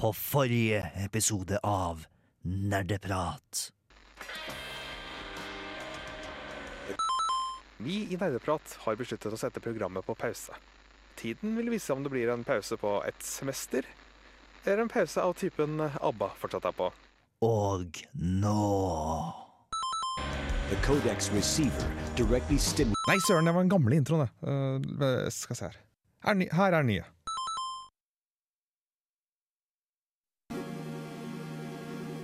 på forrige episode av Nerdeprat. Vi i Nerdeprat har besluttet å sette programmet på pause. Tiden vil vise om det blir en pause på et semester, eller en pause av typen ABBA fortsatt er på. Og nå The codex receiver directly. Nei, søren, det var den gamle introen, det. Uh, skal se her. Her, er her er den nye.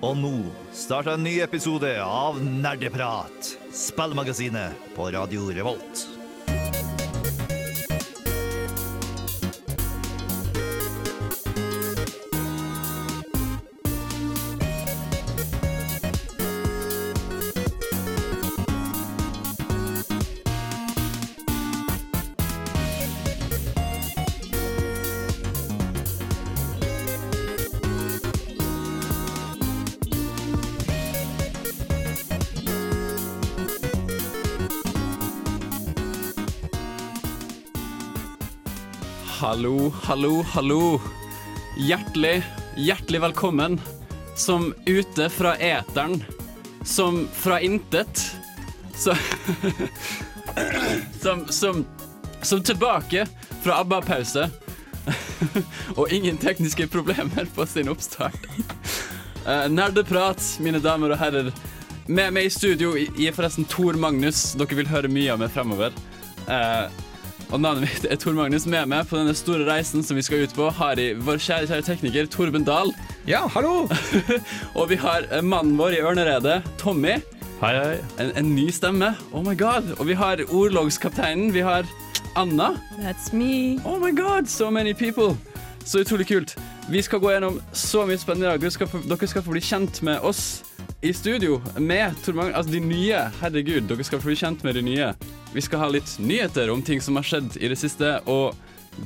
Og nå starter en ny episode av Nerdeprat, spillmagasinet på Radio Revolt. Hallo, hallo, hallo. Hjertelig, hjertelig velkommen. Som ute fra eteren. Som fra intet. Så, som, som, som tilbake fra ABBA-pause. Og ingen tekniske problemer på sin oppstart. Eh, nerdeprat, mine damer og herrer. Med meg i studio er forresten Tor Magnus. Dere vil høre mye av meg fremover. Og navnet mitt er Tor Magnus. Med meg på denne store reisen som vi skal ut på, har jeg vår kjære, kjære tekniker Torben Dahl. Ja, hallo! Og vi har eh, mannen vår i ørneredet, Tommy. Hei, hei. En, en ny stemme. Oh my god. Og vi har ordlogskapteinen. Vi har Anna. That's me. Oh my god, so many people. Så utrolig kult. Vi skal gå gjennom så mye spennende i dag. Dere skal få, dere skal få bli kjent med oss i studio med. Altså de nye. Herregud, dere skal få bli kjent med de nye. Vi skal ha litt nyheter om ting som har skjedd i det siste. Og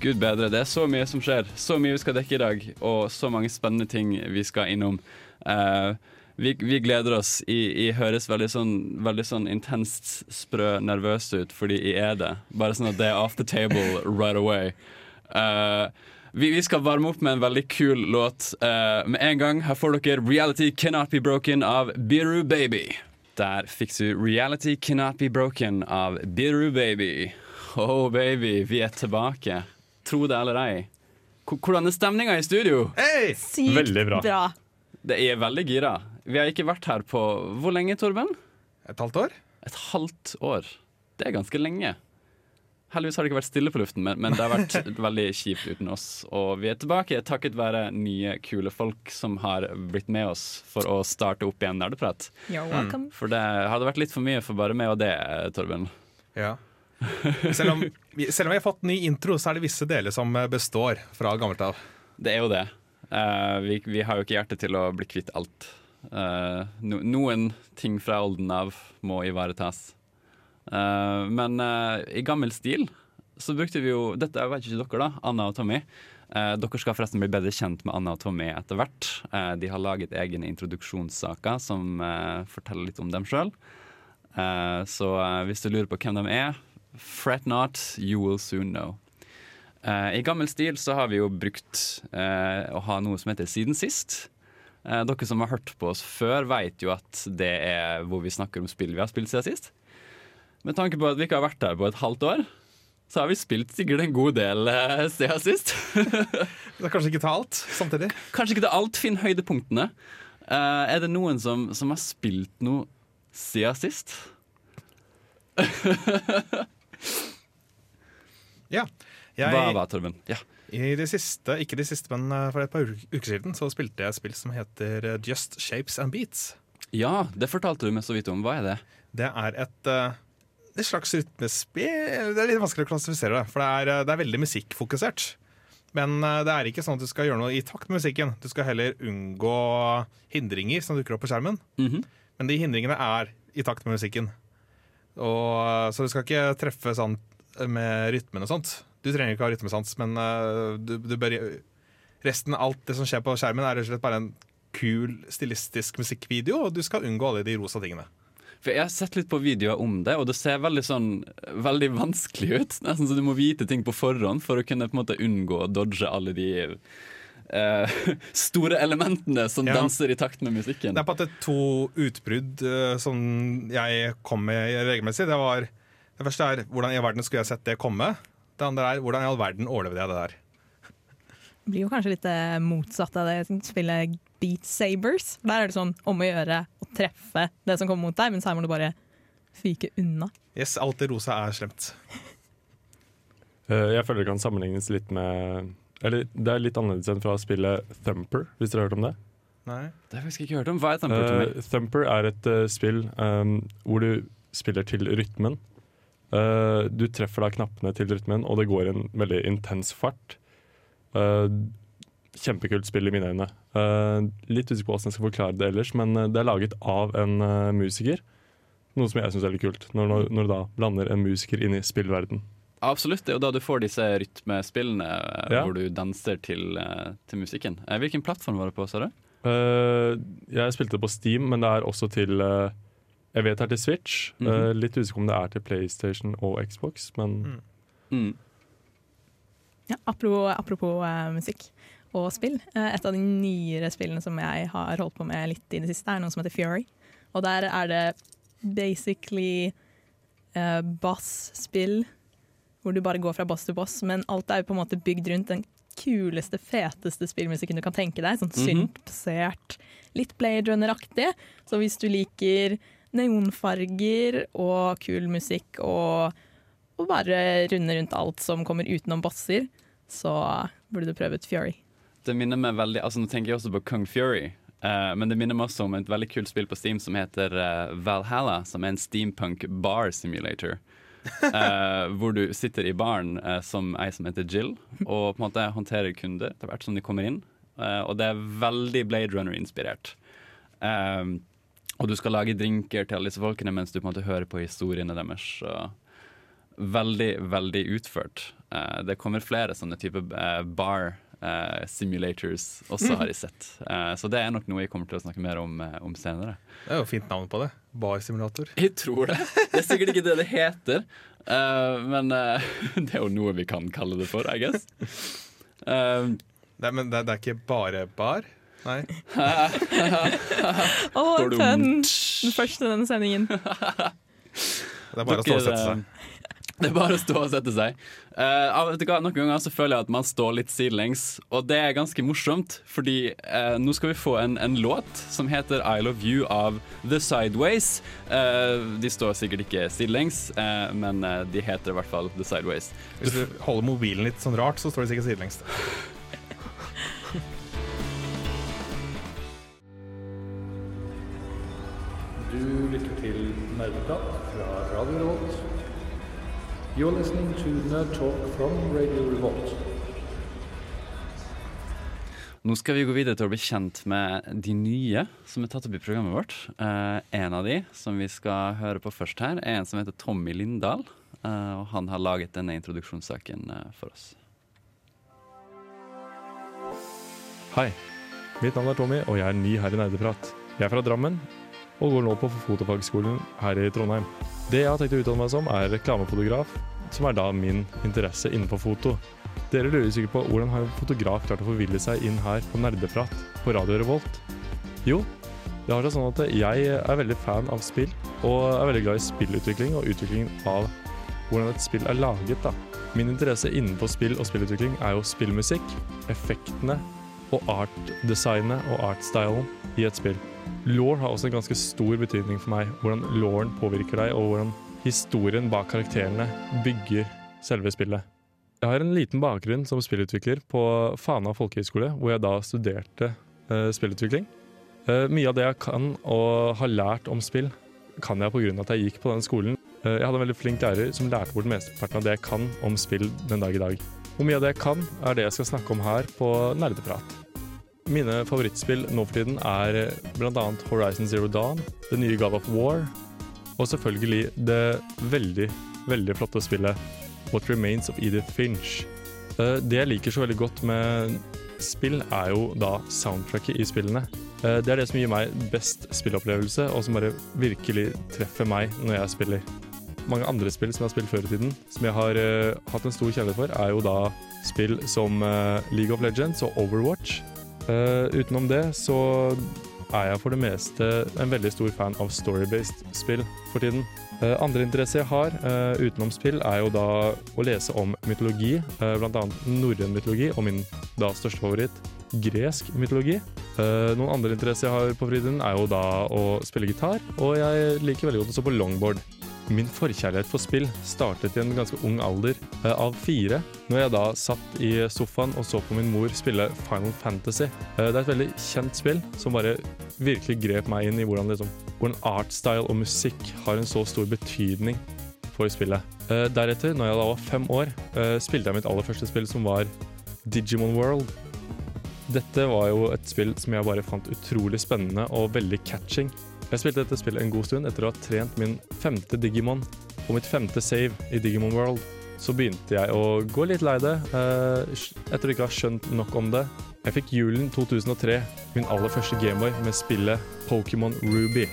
gud bedre, det er så mye som skjer. Så mye vi skal dekke i dag, og så mange spennende ting vi skal innom. Uh, vi, vi gleder oss. I, I, høres veldig sånn, veldig sånn intenst sprø nervøse ut fordi jeg er det. Bare sånn at det er off the table right away. Eh, vi, vi skal varme opp med en veldig kul låt. uh, med en gang her får dere 'Reality Cannot Be Broken' av Biru Baby. Der fikk du 'Reality Cannot Be Broken' av Biru Baby. Oh baby, vi er tilbake. Tro det eller ei. Hvordan er stemninga i studio? Hei! Sykt Veldig bra. Det er veldig gira. Vi har ikke vært her på Hvor lenge, Torben? Et halvt år? Et halvt år. Det er ganske lenge. Heldigvis har det ikke vært stille på luften, men, men det har vært veldig kjipt uten oss. Og vi er tilbake takket være nye, kule folk som har blitt med oss for å starte opp igjen Nerdeprat. Welcome. For det hadde vært litt for mye for bare meg og det, Torben. Ja. Selv om, vi, selv om vi har fått ny intro, så er det visse deler som består fra gammelt av. Det er jo det. Uh, vi, vi har jo ikke hjerte til å bli kvitt alt. Uh, no, noen ting fra olden av må ivaretas. Eh, men uh, i gammel stil så brukte vi jo Dette vet ikke dere, da, Anna og Tommy. Uh, dere skal forresten bli bedre kjent med Anna og Tommy etter hvert. De har laget egne introduksjonssaker som forteller litt om dem sjøl. så hvis du lurer på hvem de er, fret not, you will soon know. I gammel stil så har vi jo brukt å ha noe som heter Siden sist. Dere som har hørt på oss før, vet jo at det er hvor vi snakker om spill vi har spilt siden sist. Med tanke på at vi ikke har vært her på et halvt år, så har vi spilt sikkert en god del eh, siden sist. Det er kanskje ikke til alt samtidig. Kanskje ikke til alt, finn høydepunktene. Eh, er det noen som, som har spilt noe siden sist? Ja. Jeg, Hva hva, Torben? Ja. I det siste, ikke det siste, men eh, for et par uker siden så spilte jeg et spill som heter eh, Just Shapes and Beats. ja, det fortalte du meg så vidt om. Hva er det? Det er et, eh, et slags rytmespill Det er litt vanskelig å klassifisere det, for det er, eh, det er veldig musikkfokusert. Men eh, det er ikke sånn at du skal gjøre noe i takt med musikken. Du skal heller unngå hindringer som dukker opp på skjermen. Mhm. Men de hindringene er i takt med musikken. Og, eh, så du skal ikke treffe sånn med rytmen og sånt. Du trenger ikke ha rytmesans, men du, du bør Resten av alt det som skjer på skjermen, er rett og slett bare en kul, stilistisk musikkvideo, og du skal unngå alle de rosa tingene. For Jeg har sett litt på videoer om det, og det ser veldig sånn Veldig vanskelig ut. Nesten så du må vite ting på forhånd for å kunne på en måte unngå å dodge alle de uh, store elementene som Ja. danser i takt med musikken. Det er på at det er to utbrudd uh, som jeg kom med regelmessig. Det var Det første er hvordan i all verden skulle jeg sett det komme? Det andre er hvordan i all verden overlevde jeg det der? Det blir jo kanskje litt eh, motsatt av det spillet Beat Sabers. Der er det sånn om å gjøre å treffe det som kommer mot deg, mens her må du bare fyke unna. Yes, alt det rosa er slemt. Eh, Jeg føler det kan sammenlignes litt med Eller det er litt annerledes enn fra spillet Thumper, hvis dere har hørt om det. Nei. Det har jeg faktisk ikke hørt om. Hva er Thumper Uh. Thumper er et uh, spill um, hvor du spiller til rytmen. Uh, du treffer da knappene til rytmen, og det går i en veldig intens fart. Eh, kjempekult spill i mine øyne. Eh, litt usikker på hvordan jeg skal forklare det ellers, men eh, det er laget av en eh, musiker. Noe som jeg syns er veldig kult, når, når, når du da blander en musiker inn i spillverden. Absolutt. Det er jo da du får disse rytmespillene Ja. hvor du danser til, til musikken. Eh, Hvilken plattform var det på, sa du? Eh, jeg spilte det på Steam, men det er også til Jeg vet det er til Switch. Mhm. Eh, litt usikker om det er til PlayStation og Xbox, men Mm. Mm. Ja, apropos apropos uh, musikk og spill. eh, et av de nyere spillene som jeg har holdt på med litt i det siste, er noe som heter Fury. Og der er det basically uh, bass-spill, hvor du bare går fra bass til boss, men alt er jo på en måte bygd rundt den kuleste, feteste spillmusikken du kan tenke deg. Sånn Mhm. synt-basert, litt Blade Runner-aktig. Så hvis du liker neonfarger og kul musikk og og bare runde rundt alt som kommer utenom bosser, så burde du prøve ut Fury. Det minner meg veldig Altså Nå tenker jeg også på Kung Fury. Uh, men det minner meg også om et veldig kult spill på Steam som heter uh, Valhalla, som er en steampunk bar simulator. Uh, hvor du sitter i baren som ei som heter Jill, og på en måte håndterer kunder etter hvert som de kommer inn. Og det er veldig Blade Runner-inspirert. Og du skal lage drinker til alle disse folkene mens du på en måte hører på historiene deres. Og veldig, veldig utført. Det kommer flere sånne typer bar eh, simulators også, har jeg sett. Uh, så det er nok noe jeg kommer til å snakke mer om, eh, om senere. Det er jo fint navn på det. Barsimulator. Jeg tror det. Det er sikkert ikke det det heter, eh, men det er jo noe vi kan kalle det for, I guess. Nei, Det, men det, det er ikke bare bar? Nei. Å, oh! Den første denne sendingen. Det er bare å stå og sette seg. Det er bare å stå og sette seg. Uh, vet du hva, Noen ganger så føler jeg at man står litt sidelengs, og det er ganske morsomt. Fordi uh, nå skal vi få en, en låt som heter I Love You av The Sideways. Uh, de står sikkert ikke sidelengs, eh, men de heter i hvert fall The Sideways. Hvis du holder mobilen litt sånn rart, så står de sikkert sidelengs. Du lytter til Nerdeprat fra Radio Revolt. You're listening to Nerd Talk from Radio Revolt. Nå skal vi gå videre til å bli kjent med de nye som er tatt opp i programmet vårt. Eh, en av de som vi skal høre på først her, er en som heter Tommy Lindahl. eh, og han har laget denne introduksjonssaken eh, for oss. Hei. Mitt navn er Tommy, og jeg er ny her i Nerdeprat. Jeg er fra Drammen og går nå på fotofagskolen her i Trondheim. Det jeg har tenkt å utdanne meg som, er reklamefotograf, som er da min interesse innenfor foto. Dere lurer sikkert på hvordan har en fotograf klart å forville seg inn her på Nerdeprat på Radio Revolt? Jo, det har seg sånn at jeg er veldig fan av spill, og er veldig glad i spillutvikling og utviklingen av hvordan et spill er laget. da. Min interesse innenfor spill og spillutvikling er jo spillmusikk, effektene og artdesignet og artstylen i et spill. Law har også en ganske stor betydning for meg. Hvordan lawen påvirker deg, og hvordan historien bak karakterene bygger selve spillet. Jeg har en liten bakgrunn som spillutvikler på Fana folkehøgskole, hvor jeg da studerte eh, spillutvikling. Eh, mye av det jeg kan og har lært om spill, kan jeg pga. at jeg gikk på den skolen. Eh, jeg hadde en veldig flink lærer som lærte bort mesteparten av det jeg kan om spill den dag i dag. Hvor mye av det jeg kan, er det jeg skal snakke om her på Nerdeprat. Mine favorittspill nå for tiden er bl.a. Horizon Zero Dawn, det nye God of War, og selvfølgelig det veldig, veldig flotte spillet What Remains of Edith Finch. Eh, Det jeg liker så veldig godt med spill, er jo da soundtracket i spillene. Eh, Det er det som gir meg best spillopplevelse, og som bare virkelig treffer meg når jeg spiller. Mange andre spill som jeg har spilt før i tiden, som jeg har uh, hatt en stor kjærlighet for, er jo da spill som uh, League of Legends og Overwatch. Uh, utenom det så er jeg for det meste en veldig stor fan av story-based spill for tiden. Eh, andre interesser jeg har eh, utenom spill, er jo da å lese om mytologi, eh, bl.a. norrøn mytologi, og min da største favoritt, gresk mytologi. Uh, noen andre interesser jeg har på fritiden, er jo da å spille gitar, og jeg liker veldig godt å stå på longboard. Min forkjærlighet for spill startet i en ganske ung alder uh, av fire, når jeg da satt i sofaen og så på min mor spille Final Fantasy. Uh, det er et veldig kjent spill som bare virkelig grep meg inn i hvordan, liksom, hvordan artstyle og musikk har en så stor betydning for spillet. Deretter, når jeg da var fem år, spilte jeg mitt aller første spill, som var Digimon World. Dette var jo et spill som jeg bare fant utrolig spennende og veldig catching. Jeg spilte dette spillet en god stund etter å ha trent min femte Digimon og mitt femte save i Digimon World. Så begynte jeg å gå litt lei det, eh, etter å ikke ha skjønt nok om det. Jeg fikk julen 2003, min aller første Gameboy, med spillet Pokémon Ruby.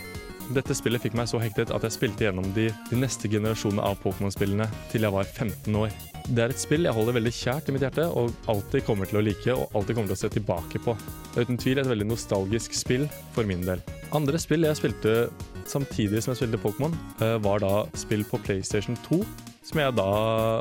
Dette spillet fikk meg så hektet at jeg spilte gjennom de, de neste generasjonene av Pokémon-spillene til jeg var 15 år. Det er et spill jeg holder veldig kjært i mitt hjerte og alltid kommer til å like og alltid kommer til å se tilbake på. Det er uten tvil et veldig nostalgisk spill for min del. Andre spill jeg spilte samtidig som jeg spilte Pokémon, eh, var da spill på PlayStation 2. Som jeg da,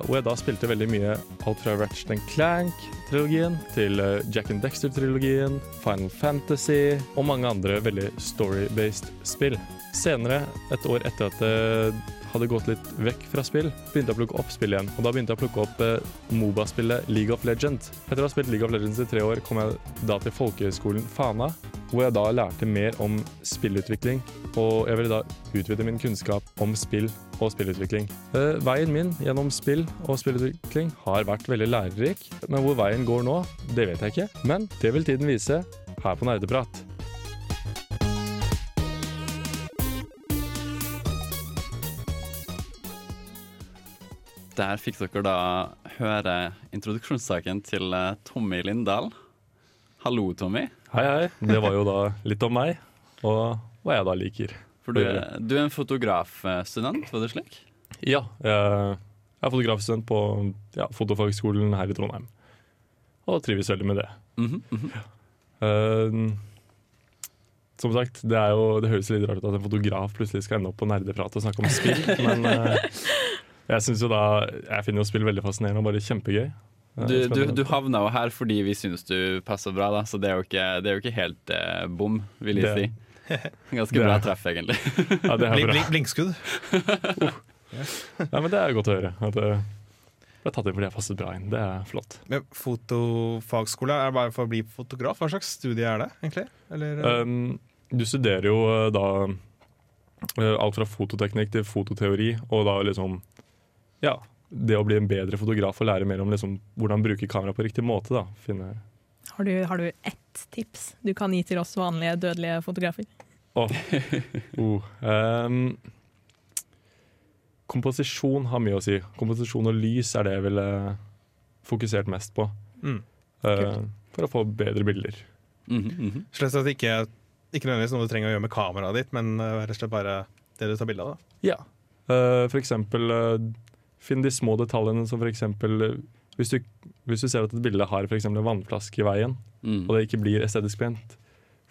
hvor jeg da spilte veldig mye alt fra Ratchet Clank-trilogien til eh, Jack and Dexter-trilogien, Final Fantasy og mange andre veldig story-based spill. Senere, et år etter at det hadde gått litt vekk fra spill, begynte jeg å plukke opp spill igjen. Og da begynte jeg å plukke opp eh, Moba-spillet League of Legends. Etter å ha spilt League of Legends i tre år, kom jeg da til folkehøgskolen Fana, hvor jeg da lærte mer om spillutvikling. Og jeg ville da utvide min kunnskap om spill og spillutvikling. Eh, veien min gjennom spill og spillutvikling har vært veldig lærerik, men hvor veien går nå, det vet jeg ikke. Men det vil tiden vise her på Nerdeprat. Der fikk dere da høre introduksjonssaken til eh, Tommy Lindahl. Hallo, Tommy. Hei, hei. Det var jo da litt om meg, og hva jeg da liker. For du, du er en fotografstudent, var det slik? Ja, jeg er fotografstudent på ja, Fotofagskolen her i Trondheim. Og trives veldig med det. Mm -hmm. uh, som sagt, det, er jo, det høres litt rart ut at en fotograf plutselig skal ende opp på nerdeprat og snakke om spill, men eh, jeg synes jo da Jeg finner jo spill veldig fascinerende og bare kjempegøy. Eh, Du, du, du havna jo her fordi vi syns du passer bra, da, så det er jo ikke, det er jo ikke helt eh, bom, vil jeg Det- si. Ganske bra treff, egentlig. ja, det er bra. blink, blinkskudd. Ja, men det er godt å høre. At jeg ble tatt inn fordi jeg passet bra inn. Det er flott. Men fotofagskole er bare for å bli fotograf? Hva slags studie er det, egentlig? Eller, eh, Um, du studerer jo eh, da eh, alt fra fototeknikk til fototeori, og da liksom Ja, det å bli en bedre fotograf og lære mer om liksom hvordan bruke kamera på riktig måte, da. Finne Har du, har du ett tips du kan gi til oss vanlige dødelige fotografer? Oh. Oh. Um, komposisjon har mye å si. Komposisjon og lys er det jeg ville fokusert mest på. Mm. Uh, for å få bedre bilder. Mm -hmm. Slett at det ikke, ikke nødvendigvis noe du trenger å gjøre med kameraet ditt, men eh, rett og slett bare det du tar bilde av. Da. Ja. Uh, for eksempel eh, finn de små detaljene som for eksempel eh, hvis du, hvis du ser at et bilde har for eksempel en vannflaske i veien, Mm. og det ikke blir estetisk pent,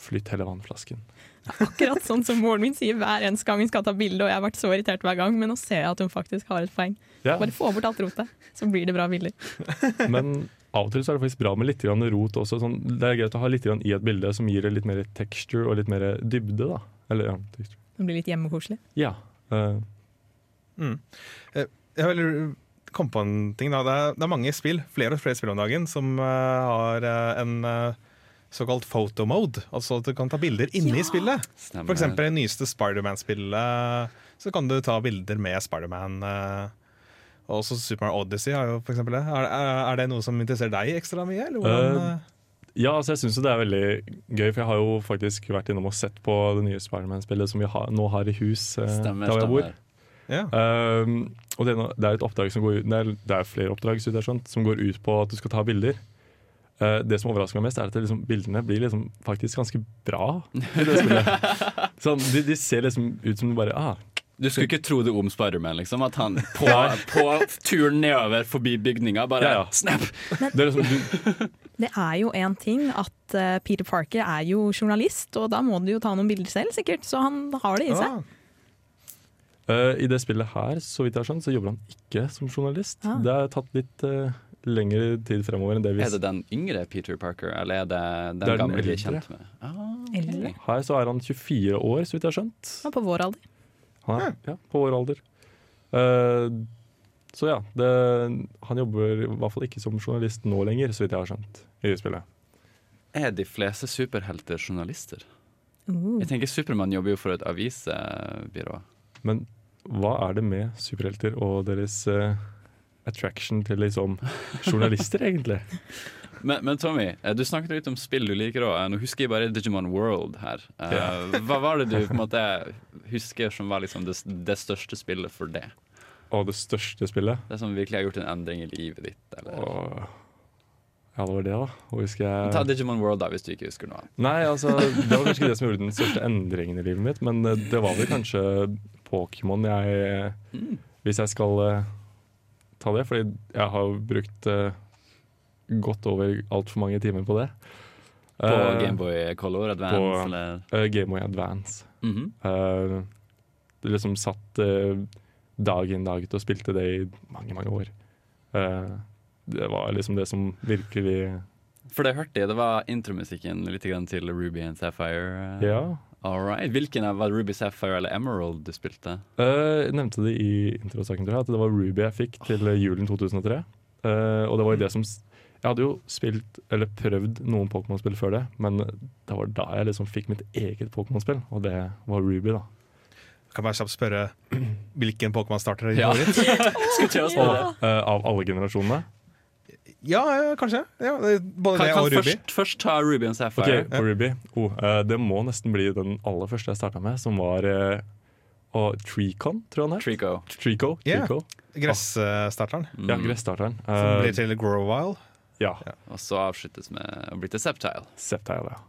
flytt hele vannflasken. Akkurat sånn som moren min sier hver eneste gang hun skal ta bilde, og jeg har vært så irritert hver gang, men nå ser jeg at hun faktisk har et poeng. Ja, Bare få bort alt rotet, så blir det bra bilder. men av og til så er det faktisk bra med litt grann rot også. Sånn, det er greit å ha litt grann i et bilde som gir det litt mer texture og litt mer dybde. da. Eller ja. Det blir litt hjemmekoselig. Ja. Uh. Mm. Eh, Jeg vil komme på en ting. Da. Det, er, det er mange spill, flere og flere spill om dagen, som uh, har uh, en uh, såkalt photo mode. Altså at du kan ta bilder inne i spillet. Stemmer. For eksempel det nyeste Spiderman-spillet. Så kan du ta bilder med Spiderman. og også Super Mario Odyssey har jo for eksempel det. Er, er, det noe som interesserer deg ekstra mye? Eller hvordan? Ja, altså jeg syns det er veldig gøy, for jeg har jo faktisk vært innom og sett på det nye Spiderman-spillet som vi har, nå har i hus Stemmer, der jeg bor. stemmer. Ja. Um, og det, er det er et oppdrag som går ut Det er, det er flere oppdrag skjønt, som går ut på at du skal ta bilder. Uh, det som overrasker meg mest, er at det liksom, bildene blir liksom faktisk ganske bra. sånn, de, de ser liksom ut som bare ah, Du skulle ikke tro det om Spiderman, liksom. At han på, på turen nedover forbi bygninga bare Ja, ja. snap! Det er liksom, du, Det er jo én ting at eh, Peter Parker er jo journalist, og da må du jo ta noen bilder selv, sikkert. Så han har det i seg. Ah, Eh, I det spillet her, så vidt jeg har skjønt, så jobber han ikke som journalist. Ah. Det har tatt litt uh, lengre tid fremover enn det vi Er det den yngre Peter Parker, eller er det den Det er den gamle vi er kjent med? Ah, okay. Her så er han 24 år, så vidt jeg har skjønt. Er på vår alder. Han er, ja, på vår alder. Uh, så ja, det, han jobber i hvert fall ikke som journalist nå lenger, så vidt jeg har skjønt. i spillet. Er de fleste superhelter journalister? Uh. Jeg tenker Supermann jobber jo for et avisbyrå. Men hva er det med superhelter og deres uh, attraction til liksom journalister, egentlig? Men, men Tommy, eh, du snakket litt om spill du liker òg. Nå husker jeg bare Digimon World her. Eh, Hva var det du på en måte husker som var liksom det, det største spillet for det? Og det største spillet. Det som virkelig har gjort en endring i livet ditt? Eller? Og, ja, det var det, da. Jeg Ta Digimon World, da, hvis du ikke husker noe. Nei, altså, det var kanskje ikke det som gjorde den største endringen i livet mitt, men eh, det var vel kanskje Pokémon jeg Mm. Hvis jeg skal uh, ta det, fordi jeg har brukt uh, godt over altfor mange timer på det. På uh, Gameboy Color Advance, på- eller Uh, Gameboy Advance. Mhm. Eh, det liksom satt dag inn dag ut og spilte det i mange, mange år. Det var liksom det som virkelig For det hørte jeg, det var intromusikken litt grann til Ruby and Sapphire. Ja. All right. Hvilken av var det Ruby Sapphire eller Emerald du spilte? Eh, jeg nevnte det i introsaken, jeg, at det var Ruby jeg fikk til eh, julen 2003. Uh, og det var jo det som Jeg hadde jo spilt, eller prøvd noen Pokémon-spill før det, men det var da jeg liksom fikk mitt eget Pokémon-spill, og det var Ruby, da. Kan bare kjapt spørre hvilken Pokémon-starter er din Ja. favoritt? Til å spørre. Eh, av alle generasjonene. Ja, ja, kanskje. Ja, både Kan, det kan og Ruby. først, først ta Ruby and Sapphire. Okay, på Ruby. Oh, eh, det må nesten bli den aller første jeg starta med, som var uh, Treecon, tror jeg han het. Trico. Treeco. Yeah. Treeco. Gresstarteren. Ja, Mm. gresstarteren. Som Eh, blir til Growile. ja, Og så avsluttes med å bli til Septile. Septile, ja.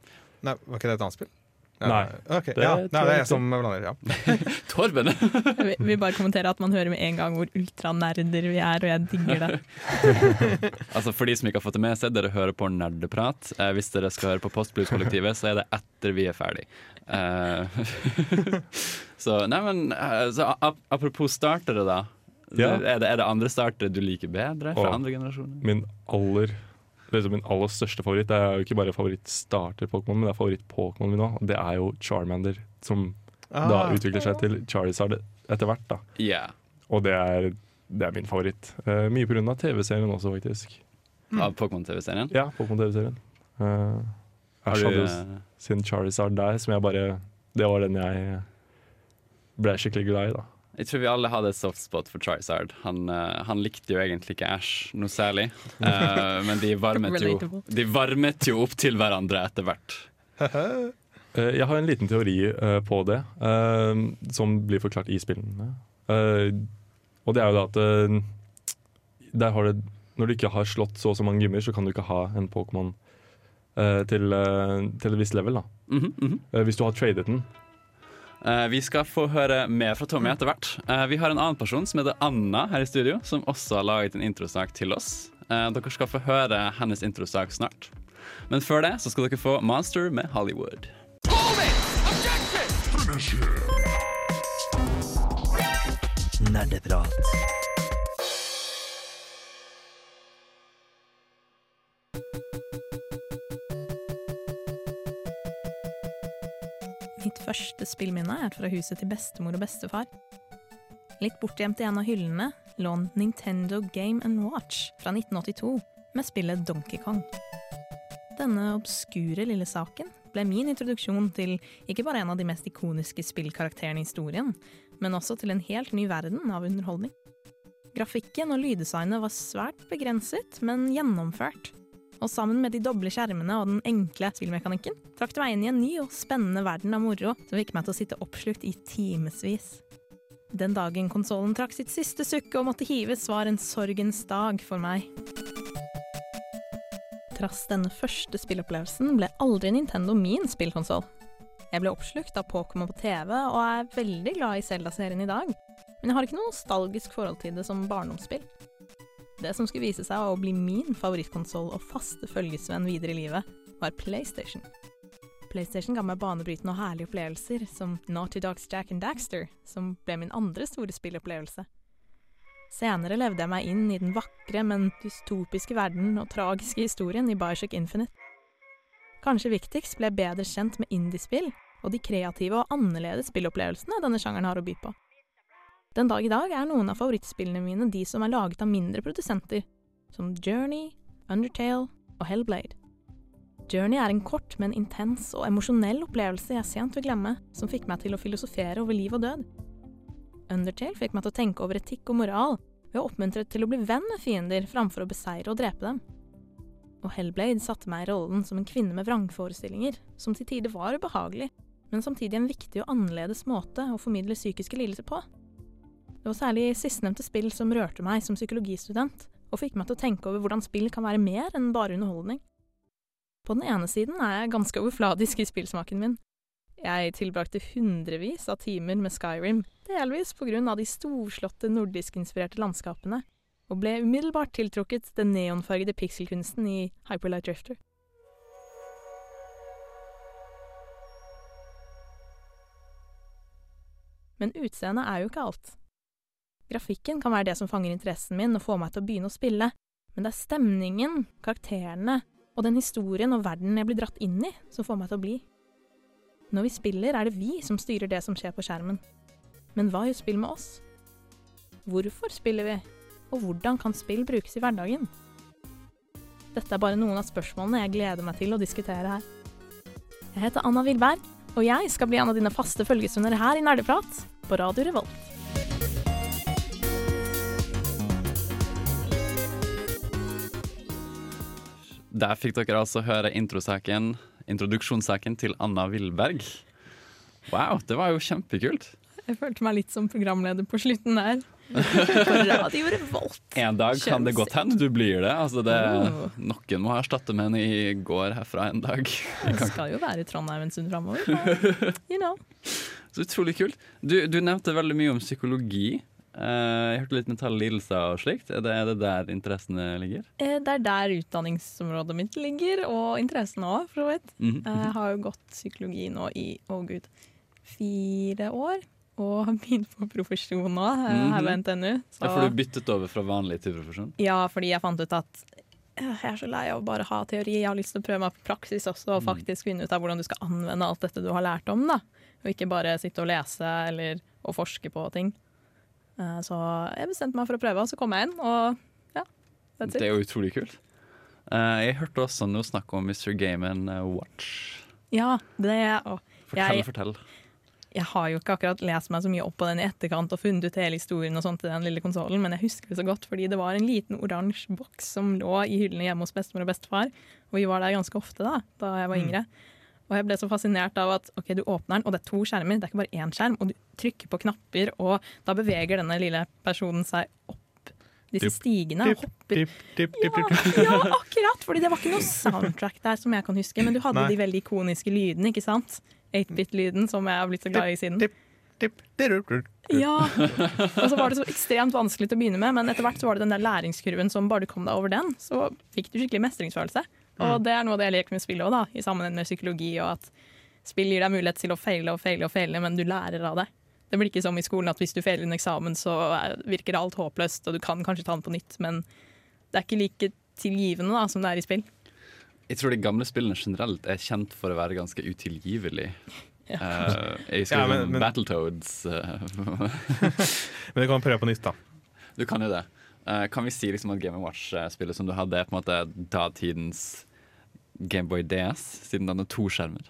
Nei, var ikke det et annet spill? Nei. Okay, Det ja, nei, det er jeg som blander. Ja. Torben! Jeg vil bare kommentere at man hører med en gang hvor ultranerder vi er, og jeg digger det. altså For de som ikke har fått det med seg, dere hører på Nerdeprat. Eh, hvis dere skal høre på Postblues-kollektivet, så er det etter vi er ferdig. Eh, så nei, men eh, så ap Apropos startere, da. Ja. Er, det, er det andre startere du liker bedre fra og andre generasjoner? Min aller liksom min aller største favoritt. Det er jo ikke bare favorittstarter-Pokémon, men det er favoritt-Pokémon min òg. Det er jo Charmander, som da Ah. utvikler seg til Charizard etter hvert. da Ja. Og det er, det er min favoritt. Uh, mye pga. TV-serien også, faktisk. Av Pokémon-TV-serien? Ja, Pokémon-TV-serien. Uh, jeg hadde jo eh, sin Charizard der, som jeg bare Det var den jeg ble skikkelig glad i, da. Jeg tror vi alle hadde et soft spot for Charizard. Han, uh, han likte jo egentlig ikke Ash noe særlig, uh, men de varmet, jo, de varmet jo opp til hverandre etter hvert. Eh, Jeg har en liten teori uh, på det, som blir forklart i spillene. Eh, og det er jo da at der har det, Når du ikke har slått så og så mange gymmer, så kan du ikke ha en Pokémon eh, til, til et visst level. da. Mhm, mhm. Eh, hvis du har tradet den. Eh, vi skal få høre mer fra Tommy etter hvert. Eh, vi har en annen person som heter Anna her i studio, som også har laget en introsak til oss. Eh, dere skal få høre hennes introsak snart. Men før det så skal dere få Monster med Hollywood. Nerdeprat. Første spillminne er fra huset til bestemor og bestefar. Litt bortgjemt i en av hyllene lå en Nintendo Game Watch fra 1982 med spillet Donkey Kong. Denne obskure lille saken ble min introduksjon til ikke bare en av de mest ikoniske spillkarakterene i historien, men også til en helt ny verden av underholdning. Grafikken og lyddesignet var svært begrenset, men gjennomført. Og sammen med de doble skjermene og den enkle spillmekanikken trakk det meg inn i en ny og spennende verden av moro som fikk meg til å sitte oppslukt i timevis. Den dagen konsollen trakk sitt siste sukk og måtte hives, var en sorgens dag for meg. Trass denne første spillopplevelsen ble aldri Nintendo min spillkonsoll. Jeg ble oppslukt av Pokémon på TV og er veldig glad i Zelda-serien i dag, men jeg har ikke noe nostalgisk forhold til det som barndomsspill. Det som skulle vise seg å bli min favorittkonsoll og faste følgesvenn videre i livet, var PlayStation. PlayStation ga meg banebrytende og herlige opplevelser, som Naughty Dogs Jack and Daxter, som ble min andre store spillopplevelse. Senere levde jeg meg inn i den vakre, men dystopiske verden og tragiske historien i Bioshock Infinite. Kanskje viktigst ble jeg bedre kjent med indiespill og de kreative og annerledes spillopplevelsene denne sjangeren har å by på. Den dag i dag er noen av favorittspillene mine de som er laget av mindre produsenter, som Journey, Undertale og Hellblade. Journey er en kort, men intens og emosjonell opplevelse jeg sent vil glemme, som fikk meg til å filosofere over liv og død. Undertale fikk meg til å tenke over etikk og moral, ved å oppmuntre til å bli venn med fiender framfor å beseire og drepe dem. Og Hellblade satte meg i rollen som en kvinne med vrangforestillinger, som til tider var ubehagelig, men samtidig en viktig og annerledes måte å formidle psykiske lidelser på. Det var særlig sistnevnte spill som rørte meg som psykologistudent, og fikk meg til å tenke over hvordan spill kan være mer enn bare underholdning. På den ene siden er jeg ganske overfladisk i spillsmaken min. Jeg tilbrakte hundrevis av timer med Skyrim, delvis på grunn av de storslåtte nordisk-inspirerte landskapene, og ble umiddelbart tiltrukket den neonfargede pikselkunsten i Hyperlight Drifter. Men utseendet er jo ikke alt. Grafikken kan være det som fanger interessen min og får meg til å begynne å spille, men det er stemningen, karakterene og den historien og verden jeg blir dratt inn i, som får meg til å bli. Når vi spiller, er det vi som styrer det som skjer på skjermen. Men hva gjør spill med oss? Hvorfor spiller vi, og hvordan kan spill brukes i hverdagen? Dette er bare noen av spørsmålene jeg gleder meg til å diskutere her. Jeg heter Anna Wilberg, og jeg skal bli en av dine faste følgesvenner her i Nerdeprat på Radio Revolt. Der fikk dere altså høre introsaken, introduksjonssaken til Anna Willberg. Wow, det var jo kjempekult. Jeg følte meg litt som programleder på slutten der. På Radio Revolt. En dag kan det godt hende du blir det. Altså det noen må erstatte med en i går herfra en dag. Det skal jo være i Trondheim en stund framover. You know. Så utrolig kult. Du, du nevnte veldig mye om psykologi. Eh, jeg hørte litt mentale lidelser og slikt. Er det, er det der interessene ligger? Eh, Det er der utdanningsområdet mitt ligger, og interessene òg, for så vidt. Mhm. Eh, Jeg har jo gått psykologi nå i å gud, fire år. Og begynt på profesjon nå, eh, her ved NTNU. Så, Ja, for du byttet over fra vanlig til profesjon? ja, fordi jeg fant ut at jeg er så lei av å bare ha teori. Jeg har lyst til å prøve meg på praksis også, og Mm. faktisk finne ut av hvordan du skal anvende alt dette du har lært om. da. Og ikke bare sitte og lese eller og forske på ting. Eh, Så jeg bestemte meg for å prøve, og så kom jeg inn, og ja. Det er jo utrolig kult. Eh, jeg hørte også noe snakk om Mr. Game and Watch. Ja, det å, Fortell, Jeg- fortell. Jeg har jo ikke akkurat lest meg så mye opp på den i etterkant og funnet ut hele historien og sånt til den lille konsollen, men jeg husker det så godt fordi det var en liten oransje boks som lå i hyllene hjemme hos bestemor og bestefar. Og vi var der ganske ofte da, da jeg var yngre. Og jeg ble så fascinert av at ok, du åpner den, og det er to skjermer, det er ikke bare én skjerm. Og du trykker på knapper, og da beveger denne lille personen seg opp disse stigene og hopper. Ja, ja, akkurat! Fordi det var ikke noe soundtrack der som jeg kan huske, men du hadde Nei. de veldig ikoniske lydene, ikke sant? 8-bit-lyden som jeg har blitt så glad i siden. Ja, og så var det så ekstremt vanskelig til å begynne med, men etter hvert så var det den der læringskurven som bare du kom deg over den, så fikk du skikkelig mestringsfølelse. Og det er noe av det jeg liker med spillet òg, da, i sammenheng med psykologi, og at spill gir deg mulighet til å feile og feile og feile, men du lærer av det. Det blir ikke som i skolen at hvis du feiler en eksamen, så er- virker alt håpløst, og du kan kanskje ta den på nytt, men det er ikke like tilgivende da, som det er i spill. Jeg tror de gamle spillene generelt er kjent for å være ganske utilgivelige. Ja. Uh, jeg husker Ja, men- men- Battletoads eh, Men du kan prøve på nytt, da. Du kan jo det. Uh, kan vi si liksom at Game Watch-spillet som du hadde, er på en måte datidens Gameboy DS, siden den har to skjermer?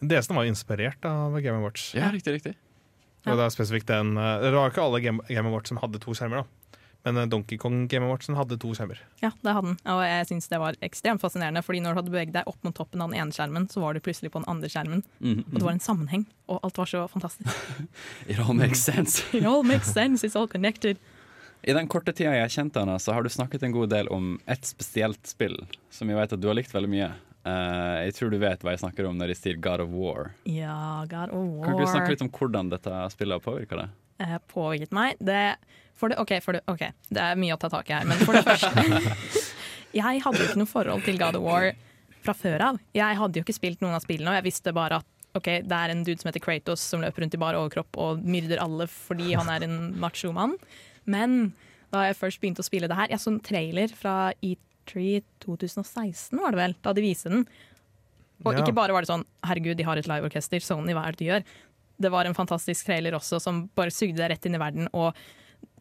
DS-en var inspirert av Game Watch. Ja, riktig, riktig. Og det er spesifikt den eh, Det var ikke alle Game, Game Watch som hadde to skjermer, da. Men eh, Donkey Kong Game Watchen hadde to skjermer. Ja, det hadde den. Og jeg syns det var ekstremt fascinerende, fordi når du hadde beveget deg opp mot toppen av den ene skjermen, så var du plutselig på den andre skjermen, Mhm, og det var en sammenheng, og alt var så fantastisk. It all makes sense. It all makes sense, it's all connected. I den korte tida jeg har kjent henne, så har du snakket en god del om et spesielt spill som jeg vet at du har likt veldig mye. Eh, jeg tror du vet hva jeg snakker om når jeg sier God of War. Ja, God of War. Kan du snakke litt om hvordan dette spillet har påvirka deg? Uh, påvirket meg. Det, for det, ok, for det, ok, det er mye å ta tak i her, men for det første Jeg hadde jo ikke noe forhold til God of War fra før av. Jeg hadde jo ikke spilt noen av spillene, og jeg visste bare at ok, det er en dude som heter Kratos som løper rundt i bar overkropp og myrder alle fordi han er en macho-mann. Men da jeg først begynte å spille det her Jeg så en trailer fra E3 2016, var det vel, da de viste den. Og Ja. ikke bare var det sånn herregud, de har et liveorkester, Sony, hva er det de gjør? Det var en fantastisk trailer også som bare sugde deg rett inn i verden. Og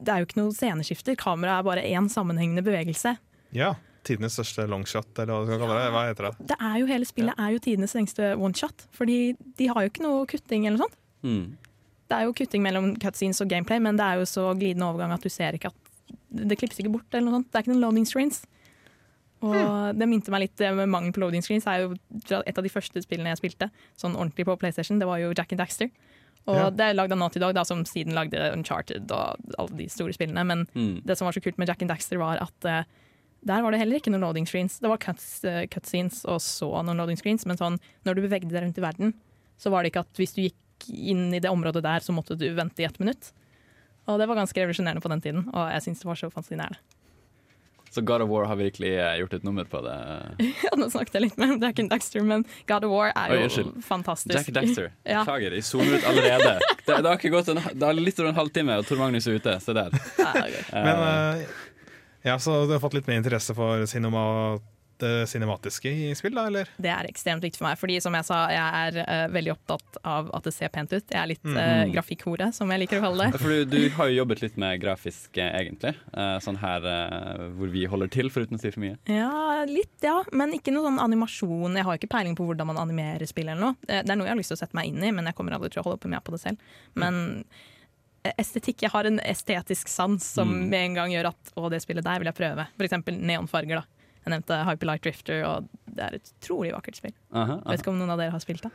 det er jo ikke noe sceneskifter, kameraet er bare én sammenhengende bevegelse. Ja. Tidenes største longshot, eller hva kalle. Hva heter det? Det er jo Hele spillet er jo tidenes lengste oneshot, fordi de har jo ikke noe kutting eller noe sånt. Mm. Det er jo kutting mellom cutscenes og gameplay, men det er jo så glidende overgang at du ser ikke at Det klippes ikke bort eller noe sånt. Det er ikke noen loading screens. Og det minte meg litt med mangel på loading screens. Det er jo et av de første spillene jeg spilte sånn ordentlig på PlayStation. Det var jo Jack and Daxter. Og Ja. det er lagd av Naughty Dog, da, som siden lagde Uncharted og alle de store spillene. Men Mm. det som var så kult med Jack and Daxter, var at uh, der var det heller ikke noen loading screens. Det var cuts, uh, cutscenes og så noen loading screens, men sånn, når du bevegde deg rundt i verden, så var det ikke at hvis du gikk inn i det området der, så måtte du vente i ett minutt. Og det var ganske revolusjonerende på den tiden, og jeg syns det var så fascinerende. Så God of War har virkelig eh, gjort et nummer på det. Ja, nå snakket jeg litt mer om Jack and Daxter, men God of War er jo Oi, fantastisk. Jack Dexter. Ja. Beklager, jeg zoomer ut allerede. Det, det har ikke gått en, det har litt over en halvtime, og Tor Magnus er ute. Se der. Ja, er. Men uh, ja, Så du har fått litt mer interesse for cinema, det cinematiske i spill, da, eller? Det er ekstremt viktig for meg, fordi som jeg sa, jeg er uh, veldig opptatt av at det ser pent ut. Jeg er litt Mm. uh, grafikkhore, som jeg liker å kalle det. For du, du har jo jobbet litt med grafisk, eh, egentlig. Uh, sånn her eh, hvor vi holder til, foruten å si for mye. Ja, litt, ja. Men ikke noe sånn animasjon. Jeg har ikke peiling på hvordan man animerer spill eller noe. Det det er noe jeg har lyst til å sette meg inn i, men jeg kommer aldri til å holde på med på det selv. Men eh, estetikk, jeg har en estetisk sans som Mm. med en gang gjør at å, det spillet der vil jeg prøve. For eksempel neonfarger, da. Jeg nevnte Hyperlight Drifter, og det er et utrolig vakkert spill. Aha, aha. vet ikke om noen av dere har spilt det?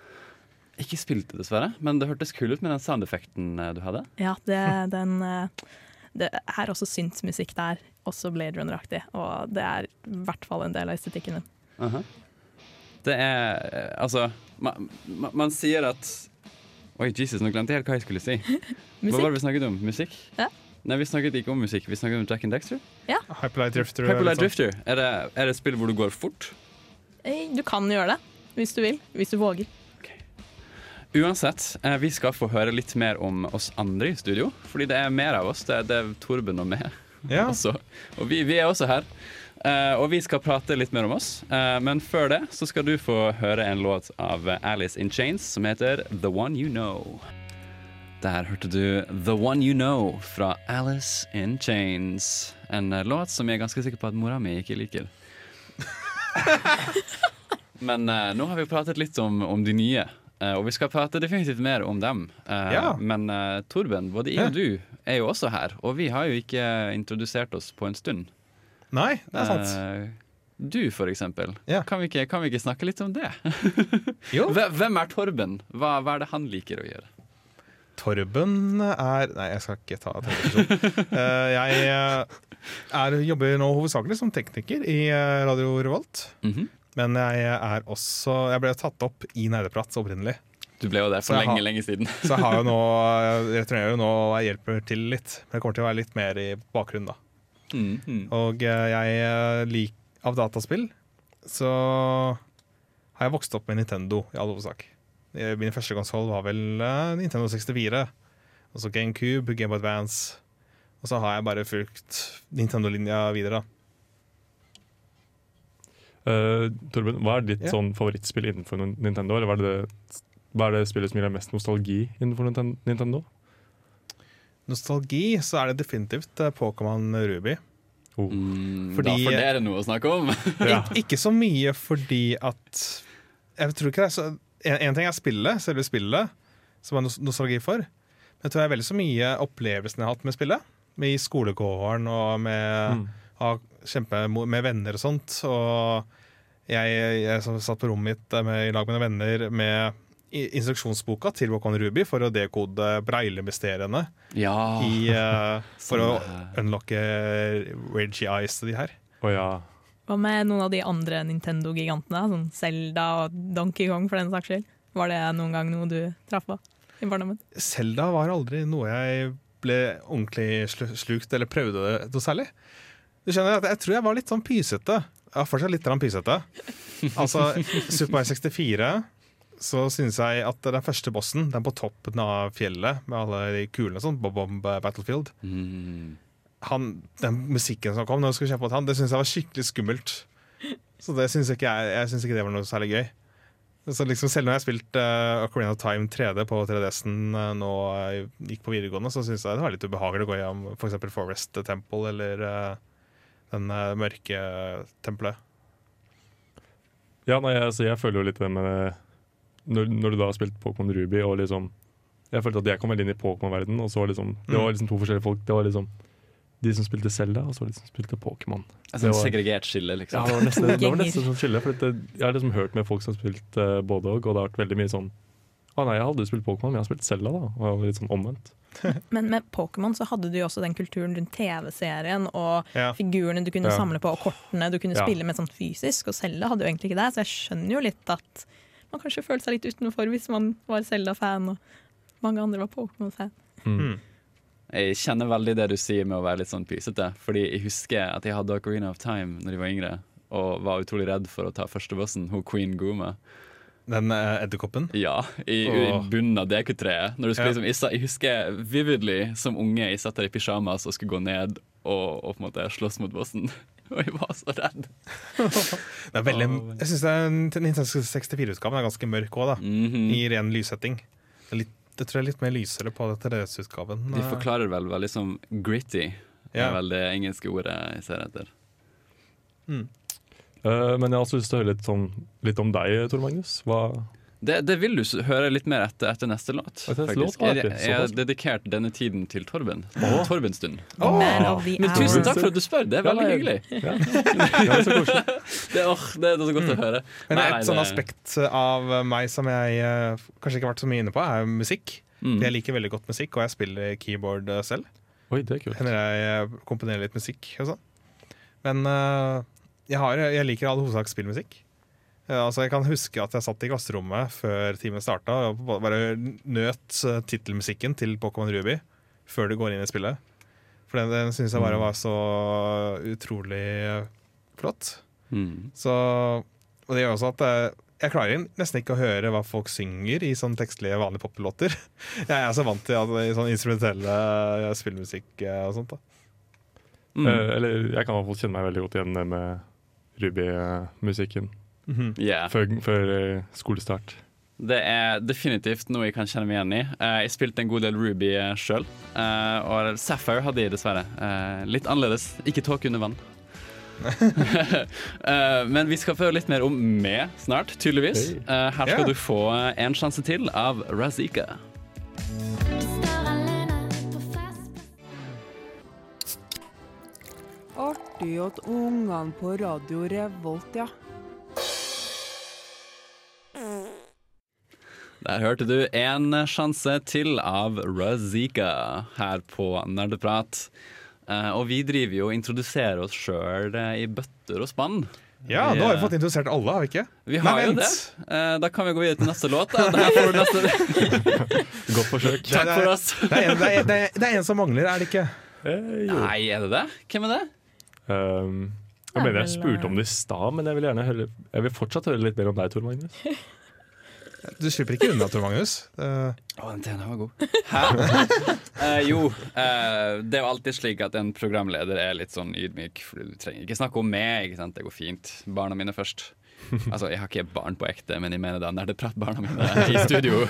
Ikke spilt det, dessverre, men det hørtes kul ut med den soundeffekten eh, du hadde. Ja, det, den eh, Det er også syntmusikk der, også Blade Runner-aktig. Og det er i hvert fall en del av estetikken din. Aha. Det er eh, Altså, man, man, man sier at Oi, Jesus, nå glemte jeg helt hva jeg skulle si. Hva var det vi snakket om? Musikk? Ja. Nei, vi snakket ikke om musikk. Vi snakket om Jack and Dexter. Hyperlight Drifter. Hyperlight. Drifter. Er det, er det et spill hvor du går fort? Eh, Du kan gjøre det, hvis du vil. Hvis du våger. Uansett, eh, vi skal få høre litt mer om oss andre i studio. Fordi det er mer av oss. Det er, det er Torben og meg Ja. Og vi, vi er også her. Eh, og vi skal prate litt mer om oss. Eh, men før det så skal du få høre en låt av Alice in Chains som heter The One You Know. Der hørte du The One You Know fra Alice in Chains. En eh, låt som jeg er ganske sikker på at mora mi ikke liker. Men uh, nå har vi pratet litt om, om de nye, uh, og vi skal prate definitivt mer om dem. Uh, Ja. Men Torben, både jeg og du er jo også her, og vi har jo ikke introdusert oss på en stund. Nei, det er sant. Du, for eksempel. Ja. Kan, vi ikke, kan vi ikke snakke litt om det? Jo. Hvem er Torben? Hva, hva er det han liker å gjøre? Torben er Nei, jeg skal ikke ta tredjeperson. Eh, jeg eh, er, jobber nå hovedsakelig som tekniker i eh, Radio Revolt. Mhm. Men jeg er også Jeg ble tatt opp i Nerdeprat opprinnelig. Du ble jo der for lenge, har- lenge siden. Så jeg har jo nå jeg returnerer jo nå og jeg hjelper til litt. Men det kommer til å være litt mer i bakgrunnen, da. Mm, mm. Og jeg liker av dataspill så har jeg vokst opp med Nintendo i all hovedsak. Eh, Min første konsoll var vel eh, Nintendo 64. Og så GameCube, Game Advance. Og så har jeg bare fulgt Nintendo-linja videre. da. Eh, Torben, hva er ditt yeah. sånn favorittspill innenfor Nintendo? Eller hva er, det, hva er det spillet som gir deg mest nostalgi innenfor Nintendo? Nostalgi, så er det definitivt Pokémon Ruby. Oh. Mm, Fordi- da får dere noe å snakke om. Ja. Ikke så mye fordi at Jeg tror ikke det er så En, en ting er spillet, selve spillet, som er nos nostalgi for. Men jeg tror det er veldig så mye opplevelsen jeg har hatt med spillet. Med I skolegården og med, Mm. å kjempe, med venner og sånt. Og jeg, jeg som satt på rommet mitt med, i lag med noen venner med instruksjonsboka til Pokémon Ruby for å dekode braille-mysteriene Ja. i, uh, for å Sånn, eh. unlocke Reggie Eyes til de her. Oh, ja. Hva med noen av de andre Nintendo-gigantene? Sånn Zelda og Donkey Kong, for den saks skyld. Var det noen gang noe du traff på i barndommen? Selda var aldri noe jeg ble ordentlig slukt eller prøvde det noe særlig. Du skjønner at Jeg tror jeg var litt sånn pysete. Jeg var fortsatt litt pysete. Altså, Super Mario 64 så synes jeg at den første bossen, den på toppen av fjellet med alle de kulene og sånn, Bob Bomb Battlefield Mm. Han, Den musikken som kom når jeg skulle kjempe mot han, det syns jeg var skikkelig skummelt. Så det synes ikke jeg, jeg synes ikke det var noe særlig gøy. Så liksom Selv når jeg har spilt uh, Ocarina of Time 3D på 3DS-en uh, nå jeg gikk på videregående, så syns jeg det var litt ubehagelig å gå gjennom f.eks. Forest Temple eller uh, den uh, mørke tempelet. Ja, nei, altså, jeg føler jo litt det med når, når du da har spilt Pokémon Ruby og liksom Jeg følte at jeg kom veldig inn i Pokémon-verdenen, og så var liksom, det var liksom to forskjellige folk. Det var liksom de som spilte Zelda, og så var det de som spilte Pokémon. Et Det var- segregert skille, Ja, liksom. det var nesten, det var nesten sånn skille. For det, jeg har liksom hørt med folk som har spilt uh, både og, og det har vært veldig mye sånn Å nei, jeg hadde spilt Pokémon, men jeg har spilt Zelda, da. Og jeg var litt sånn omvendt. Men med Pokémon så hadde du jo også den kulturen rundt TV-serien og Ja. figurene du kunne Ja. samle på, og kortene du kunne Ja. spille med sånn fysisk. Og Selda hadde jo egentlig ikke det, så jeg skjønner jo litt at man kanskje følte seg litt utenfor hvis man var Selda-fan og mange andre var Pokémon-fan. Mm. Jeg kjenner veldig det du sier med å være litt sånn pysete. Fordi jeg husker at jeg hadde Ocarina of Time Når jeg var yngre, og var utrolig redd for å ta første bossen, hun Queen Guma. Den edderkoppen. Ja, i, i bunnen av DQ-treet. Når du skulle Ja. liksom, jeg, jeg husker vividly som unge jeg satt der i pyjamas og skulle gå ned og, og på en måte slåss mot bossen. Og jeg var så redd. Det er veldig, jeg syns Nintendo 64-utgaven er ganske mørk òg, da. -hmm. I ren lyssetting. Det, litt, det tror jeg er litt mer lysere på dette DS-utgaven. De forklarer vel veldig som gritty. Ja. er vel det engelske ordet jeg ser etter. Eh, men jeg har også lyst til å høre litt, sånn, litt om deg, Tor Magnus. Hva, Det, det vil du høre litt mer etter, etter neste låt. Faktisk. låt? Ah, Jeg, jeg har dedikert denne tiden til Torben. Torbenstund. Oh. Men tusen takk for at du spør, det er veldig hyggelig. ja. ja, så koselig. Det, åh, det er så godt å høre. Men Nei, et sånn aspekt av meg som jeg eh, kanskje ikke har vært så mye inne på, er musikk. Mm. Jeg liker veldig godt musikk, og jeg spiller keyboard eh, selv. Oi, det er kult. Hender jeg eh, komponerer litt musikk og sånn. Men uh, jeg, har, jeg liker all hovedsak spillmusikk. Eh, altså jeg kan huske at jeg satt i klasserommet før timen starta og bare nøt uh, tittelmusikken til Pokémon Ruby før du går inn i spillet. For den, den syns jeg bare var så utrolig eh, flott. Mm. Så, og det gjør også at jeg, jeg klarer nesten ikke å høre hva folk synger i sånn tekstlige, vanlige poplåter. Jeg er så vant til at, i sånn instrumentelle eh, spillmusikk eh, og sånt. da Mm. Eh, eller jeg kan i hvert fall kjenne meg veldig godt igjen med Ruby-musikken Yeah. før, før eh, skolestart. Det er definitivt noe jeg kan kjenne meg igjen i. Eh, jeg spilte en god del Ruby sjøl, og Sapphire hadde jeg dessverre. Eh, litt annerledes. Ikke tåke under vann. Eh, men vi skal få høre litt mer om meg snart, tydeligvis. Eh, her skal du få en sjanse til av Razika. Artig at ungene på Radio Revolt, ja. Der hørte du en sjanse til av Razika her på Nerdeprat. Eh, og vi driver jo og introduserer oss sjøl i bøtter og spann. Ja, nå har vi fått introdusert alle, har vi ikke? Vi har Nei, jo vent. det. Eh, da kan vi gå videre til neste låt. Neste. Godt forsøk. Takk for oss. Det er, en, det, er, det, er, en som mangler, er det ikke? Eh. Nei, er det det? Hvem er det? Um, jeg mener jeg spurte om det i stad, men jeg vil gjerne høre Jeg vil fortsatt høre litt mer om deg, Tor Magnus. Du slipper ikke unna, Tor Magnus. Eh, Å, den tjener var god. Hæ? Eh, jo, uh, det er jo alltid slik at en programleder er litt sånn ydmyk. For du trenger ikke snakke om meg, ikke sant? det går fint. Barna mine først. Altså, Jeg har ikke barn på ekte, men jeg mener da nerdepratbarna mine i studio.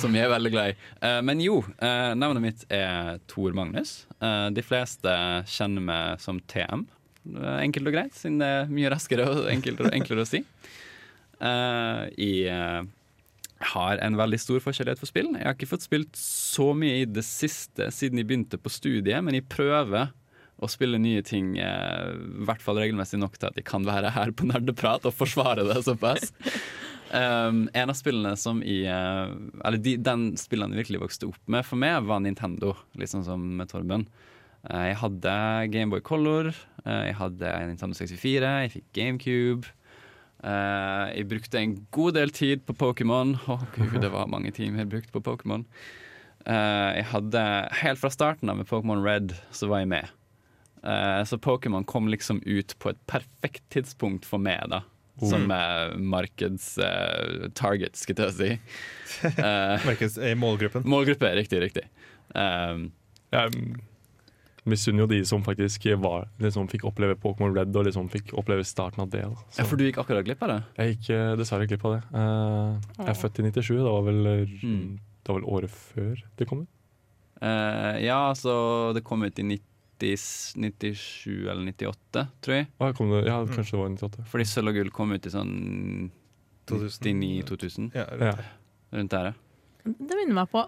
som jeg er veldig glad i. Eh, men jo, navnet mitt er Tor Magnus. Eh, de fleste kjenner meg som TM. Eh, Enkelt og greit, siden det er mye raskere og enklere, enklere å si. Uh, jeg eh, har en veldig stor forskjellighet for spill. Jeg har ikke fått spilt så mye i det siste siden jeg begynte på studiet, men jeg prøver å spille nye ting, eh, i hvert fall regelmessig nok til at jeg kan være her på Nerdeprat og forsvare det såpass. Um, en av spillene som i eh, Eller de, den spillene jeg virkelig vokste opp med for meg, var Nintendo, sånn som med Torben. Eh, Jeg hadde Gameboy Color, eh, jeg hadde Nintendo 64, jeg fikk GameCube. Eh, Jeg brukte en god del tid på Pokémon. Å gud, det var mange timer jeg brukte på Pokémon. Eh, Jeg hadde, Helt fra starten av med Pokémon Red så var jeg med. Eh, Så Pokémon kom liksom ut på et perfekt tidspunkt for meg, da. Som uh, markeds-target, skulle jeg si. Uh, markeds, målgruppen. målgruppe, riktig, riktig. Um, Jeg misunner jo de som faktisk var, liksom, fikk oppleve Pokémon Red og liksom fikk oppleve starten av det. Så ja, for du gikk akkurat glipp av det? Jeg gikk eh, dessverre glipp av det. Uh, jeg er født i 97, det var vel, eh, Mm. det var vel året før det kom ut. Uh, ja, altså Det kom ut i 90, 97 eller 98, tror jeg. Ah, kom det, ja, kanskje det var 98. Fordi Sølv og gull kom ut i sånn 99-2000. Ja, Ja. Rundt der, ja. Det minner meg på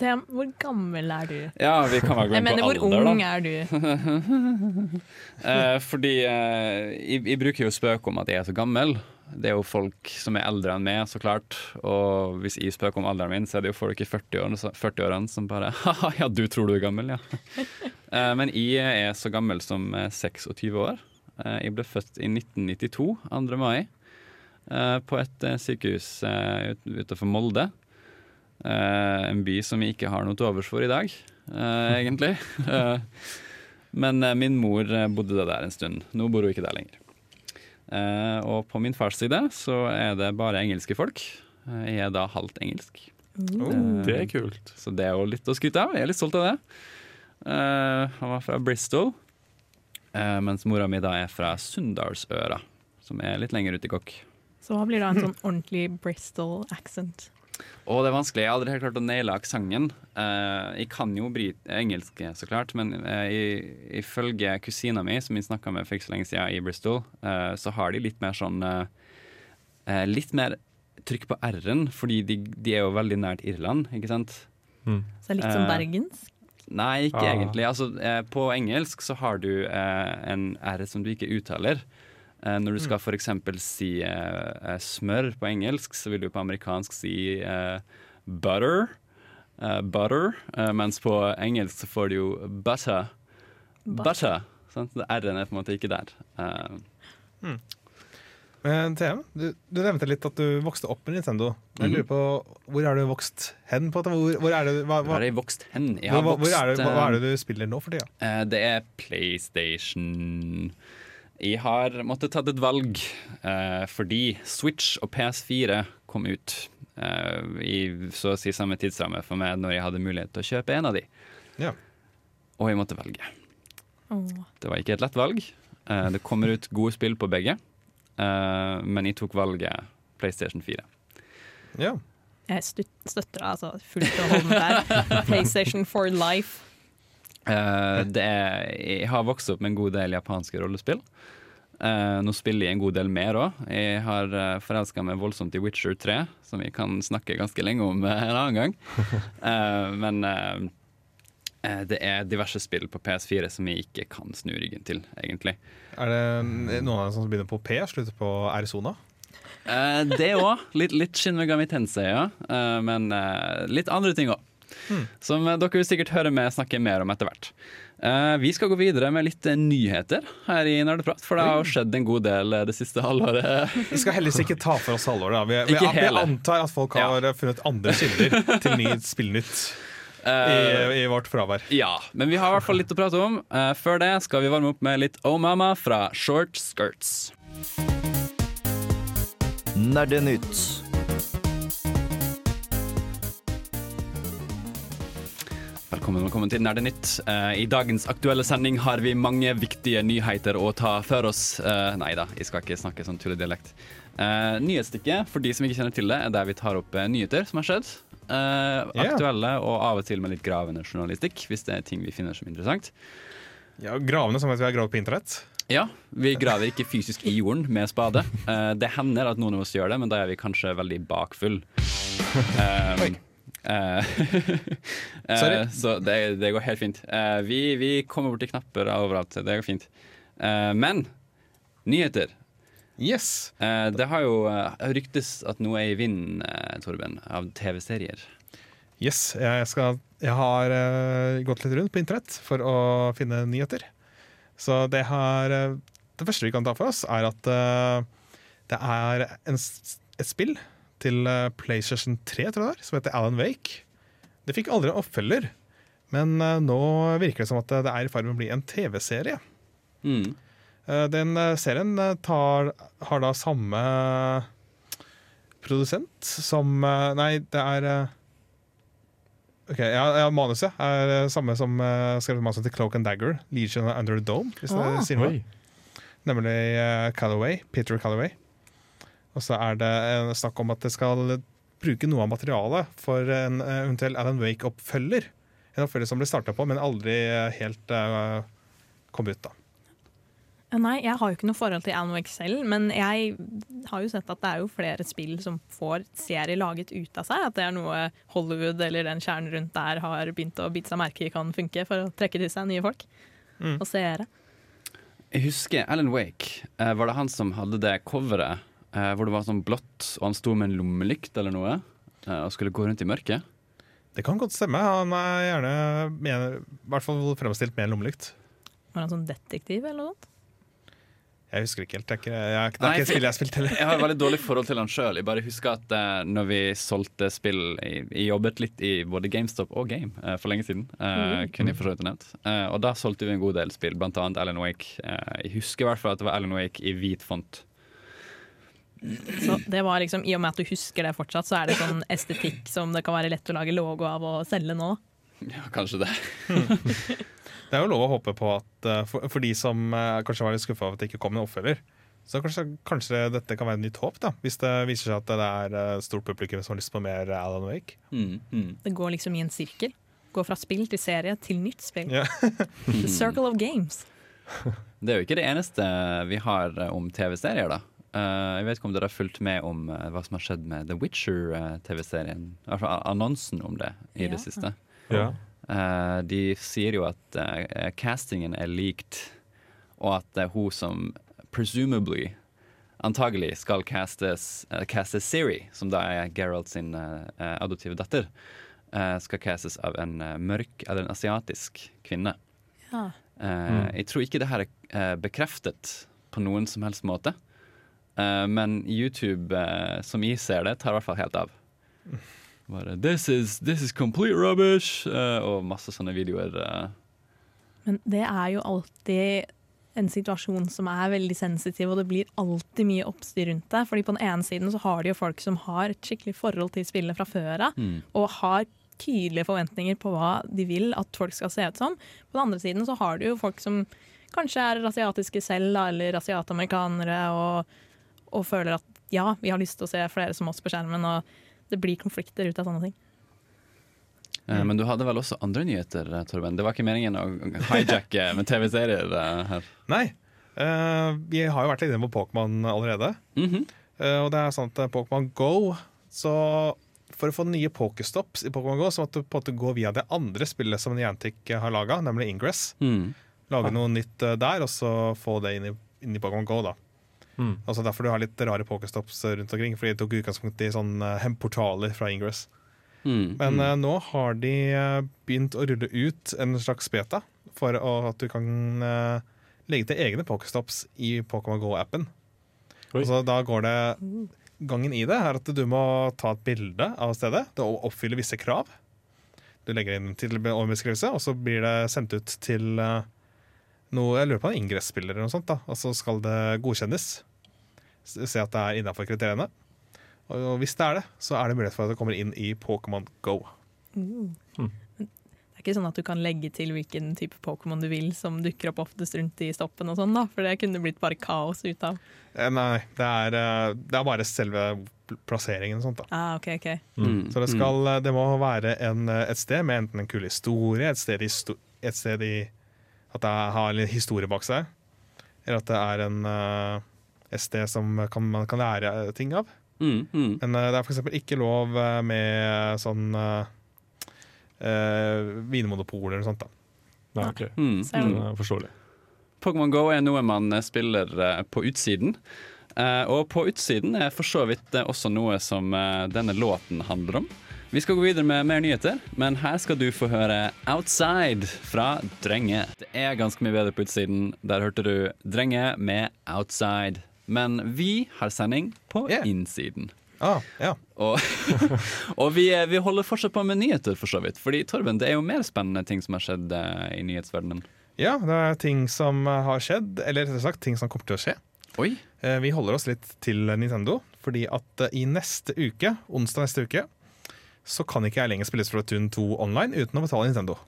det, Hvor gammel er du? Ja, vi kan være Jeg mener, hvor alder, ung da. er du? Eh, fordi eh, jeg, jeg bruker jo spøk om at jeg er så gammel. Det er jo folk som er eldre enn meg, så klart. Og hvis jeg spøker om alderen min, så er det jo folk i 40-årene 40 som bare Haha, ja, du tror du er gammel, ja. Eh, men jeg er så gammel som eh, 26 år. Eh, jeg ble født i 1992, 2. mai, eh, på et eh, sykehus eh, utenfor Molde. Eh, en by som vi ikke har noe til overs for i dag, uh, egentlig. Uh, men min mor bodde der en stund. Nå bor hun ikke der lenger. Eh, og på min fars side så er det bare engelske folk. Jeg er da halvt engelsk. Eh, Det er kult. Så det er jo litt å skryte av. Jeg er litt stolt av det. Eh, han var fra Bristol, eh, mens mora mi da er fra Sunndalsøra, som er litt lenger ute i kokk. Så hva blir da en sånn ordentlig Bristol accent? Og det er vanskelig. Jeg har aldri helt klart å naile aksenten. Uh, jeg kan jo brit engelsk, så klart, men uh, ifølge kusina mi, som jeg snakka med for ikke så lenge siden i Bristol, uh, så har de litt mer sånn eh, eh, Litt mer trykk på r-en, fordi de, de er jo veldig nært Irland, ikke sant? Så det er litt som bergensk? Nei, ikke Ah. egentlig. Altså, på engelsk så har du en R som du ikke uttaler. Eh, når du skal for eksempel si eh, eh, smør på engelsk, så vil du på amerikansk si butter. eh, butter. Mens på engelsk så får du jo butter. Butter. butter Det R-en er på en måte ikke der. Eh, Men TM, du, du nevnte litt at du vokste opp med Nintendo. Jeg lurer på, Hvor er du vokst hen? på? Hvor, hvor er det, hva, hvor hva, har jeg vokst hen? Jeg hvor, har hvor, hvor er det, hva, hva er det du spiller nå for tida? Det er PlayStation. Jeg har måttet tatt et valg eh, fordi Switch og PS4 kom ut eh, i så å si samme tidsramme for meg når jeg hadde mulighet til å kjøpe en av de. Ja. Og jeg måtte velge. Oh. Det var ikke et lett valg. Eh, det kommer ut gode spill på begge, eh, men jeg tok valget PlayStation 4. ja. Jeg støtter deg altså fullt og holdent der. PlayStation for life. Eh, det er, jeg har vokst opp med en god del japanske rollespill. Uh, nå spiller jeg en god del mer òg. Jeg har uh, forelska meg voldsomt i Witcher 3, som vi kan snakke ganske lenge om uh, en annen gang. Eh, men eh, eh, det er diverse spill på PS4 som jeg ikke kan snu ryggen til, egentlig. Er det noen av dem som begynner på P, slutter på Arizona? Eh, det òg. Litt, litt Shin Megami Tensei, ja. Eh, men eh, litt andre ting òg. Som eh, dere vil sikkert høre meg snakke mer om etter hvert. Uh, vi skal gå videre med litt eh, nyheter her i Nerdeprat, for det har jo skjedd en god del eh, det siste halvåret. Vi skal heldigvis ikke ta for oss halvåret. da. Vi, vi, vi antar at folk har funnet andre kilder til ny spillnytt i, i vårt fravær. Ja, men vi har i hvert fall litt å prate om. Eh, før det skal vi varme opp med litt Oh Mama fra Short Skirts. Nerdenytt. Velkommen, velkommen til Nerdenytt. Uh, I dagens aktuelle sending har vi mange viktige nyheter å ta for oss. Uh, nei da, jeg skal ikke snakke sånn tulledialekt. Uh, nyhetsstykket, for de som ikke kjenner til det, er der vi tar opp uh, nyheter som har skjedd. Uh, aktuelle Aktuelle og av og til med litt gravende journalistikk, hvis det er ting vi finner som interessant. Ja, Gravende som at vi har gravd på internett. Ja, vi graver ikke fysisk i jorden med spade. Eh, det hender at noen av oss gjør det, men da er vi kanskje veldig bakfull. Um, eh, eh. så det, det går helt fint. Eh, vi, vi kommer bort til knapper overalt. Det går fint. Eh, men nyheter. Yes! Eh, det har jo eh, ryktes at noe er i vinden, eh, Torben, av TV-serier. Yes, jeg, skal, jeg har eh, gått litt rundt på internett for å finne nyheter. Så det, har, eh, det første vi kan ta for oss, er at eh, det er en, et spill til eh, PlayStation 3 tror jeg det er, som heter Alan Wake. Det fikk aldri en oppfølger, men eh, nå virker det som at det er i ferd med å bli en TV-serie. Mm. Eh, Den eh, serien eh, tar, har da samme produsent som eh, Nei, det er eh, Ok, ja, ja Manuset er eh, samme som uh, skrevet manuset til Cloak and Dagger, Legion Under the Dome, hvis Ah. det sier noe. Nemlig uh, Callaway, Peter Callaway. Og så er det snakk om at det skal bruke noe av materialet for en eh, eventuell Alan Wake-oppfølger. En oppfølger som ble starta på, men aldri eh, helt eh, kom ut. da. Eh, Nei, jeg har jo ikke noe forhold til Alan Wake selv, men jeg har jo sett at det er jo flere spill som får serier laget ut av seg. At det er noe Hollywood eller den kjernen rundt der har begynt å bite seg merke i kan funke for å trekke til seg nye folk Mm. og seere. Jeg husker Alan Wake. Eh, var det han som hadde det coveret eh, hvor det var sånn blått, og han sto med en lommelykt eller noe eh, og skulle gå rundt i mørket? Det kan godt stemme. Han er gjerne med, i hvert fall fremstilt med en lommelykt. Var han sånn detektiv eller noe sånt? Jeg husker ikke helt. Det er ikke, jeg, det er Nei, ikke et spill jeg har spilt heller. Jeg har et veldig dårlig forhold til han sjøl. Jeg bare husker at uh, når vi solgte spill Jeg, jeg jobbet litt i både GameStop og Game uh, for lenge siden. eh, kunne jeg for så vidt nevnt. Uh, og da solgte vi en god del spill, blant annet Alan Wake. Eh, jeg husker i hvert fall at det var Alan Wake i hvit font. Så det var liksom, I og med at du husker det fortsatt, så er det sånn estetikk som det kan være lett å lage logo av og selge nå. Ja, kanskje det. Det er jo lov å håpe på at eh, for, for de som eh, kanskje var litt skuffa over at det ikke kom en oppfølger, så kanskje, kanskje dette kan være et nytt håp, da, hvis det viser seg at det er eh, stort publikum som har lyst på mer Alan Wake. Mm, mm. Det går liksom i en sirkel. Går fra spill til serie til nytt spill. Yeah. The circle of games. Det er jo ikke det eneste vi har om TV-serier, da. Eh, jeg vet ikke om dere har fulgt med om uh, hva som har skjedd med The Witcher-TV-serien. Uh, altså annonsen om det i Ja. det siste. Ja. Eh, de sier jo at castingen er likt, og at det er hun som presumably antagelig skal castes, uh, castes Siri, som da er Geralt sin adoptive datter, eh, skal castes av en mørk eller en asiatisk kvinne. Ja. Mm. Jeg tror ikke det her er bekreftet på noen som helst måte. Eh, men YouTube, eh, som jeg ser det, tar i hvert fall helt av. Bare, this, is, this is complete rubbish! eh, og masse sånne videoer. Men det er jo alltid en situasjon som er veldig sensitiv, og det blir alltid mye oppstyr rundt det. Fordi på den ene siden så har de jo folk som har et skikkelig forhold til spillet fra før av, Mm. og har tydelige forventninger på hva de vil at folk skal se ut som. På den andre siden så har du jo folk som kanskje er asiatiske selv, eller asiatamerikanere, og, og føler at ja, vi har lyst til å se flere som oss på skjermen, og det blir konflikter ut av sånne ting. Eh, Men du hadde vel også andre nyheter, eh, Torben? Det var ikke meningen å hijacke med TV-serier eh, her. Nei. Uh, vi har jo vært inne på Pokémon allerede. Mm -hmm. uh, og det er sånn at eh, Pokémon Go Så for å få nye Pokestops i Pokémon Go, så måtte du på en måte gå via det andre spillet som Niantic eh, har laga, nemlig Ingress. Mm. Lage noe nytt eh, der, og så få det inn i, inn i Pokémon Go. da Mm. Altså Derfor du har litt rare Pokestops rundt omkring, fordi de tok utgangspunkt i sånne eh, portaler fra Ingress. Mm. Men mm. eh, nå har de eh, begynt å rulle ut en slags beta for å, at du kan legge til egne Pokestops i Pokémon Go-appen. Altså, da går det Gangen i det er at du må ta et bilde av stedet. Det oppfyller visse krav. Du legger inn til overbeskrivelse, og så blir det sendt ut til eh, noe Jeg lurer på en ingressspiller eller noe sånt. da Og så skal det godkjennes. Se at det er innafor kriteriene. Og hvis det er det, så er det mulighet for at det kommer inn i Pokémon Go. Det er ikke sånn at du kan legge til hvilken type Pokémon du vil som dukker opp oftest rundt i stoppen og sånn, da. For det kunne blitt bare kaos ut av. Eh, Nei, det er, eh, det er bare selve plasseringen og sånt. da Ah, ok, ok. Mm. Så det, skal, eh, det må være en, eh, et sted med enten en kul historie, et sted i, sto- et sted i At det har en historie bak seg. Eller at det er en, eh, et sted som kan, man kan lære eh, ting av. Mm. Mm. Men eh, det er f.eks. ikke lov eh, med sånn uh, vinmonopol eller noe sånt. da Nei, ok. Mm. Er forståelig. Pokémon Go er noe man eh, spiller eh, på utsiden. Eh, og på utsiden er for så vidt eh, også noe som eh, denne låten handler om. Vi skal gå videre med mer nyheter, men her skal du få høre 'Outside' fra Drenge. Det er ganske mye bedre på utsiden. Der hørte du Drenge med 'Outside'. Men vi har sending på Yeah. innsiden. Ah, ja. Og, og vi, vi holder fortsatt på med nyheter, for så vidt. Fordi Torben, det er jo mer spennende ting som har skjedd eh, i nyhetsverdenen. ja, det er ting som eh, har skjedd, eller rettere sagt ting som kommer til å skje. Oi! Eh, Vi holder oss litt til Nintendo, fordi at i neste uke, onsdag neste uke, så kan ikke jeg lenger spille Splatoon 2 online uten å betale Nintendo.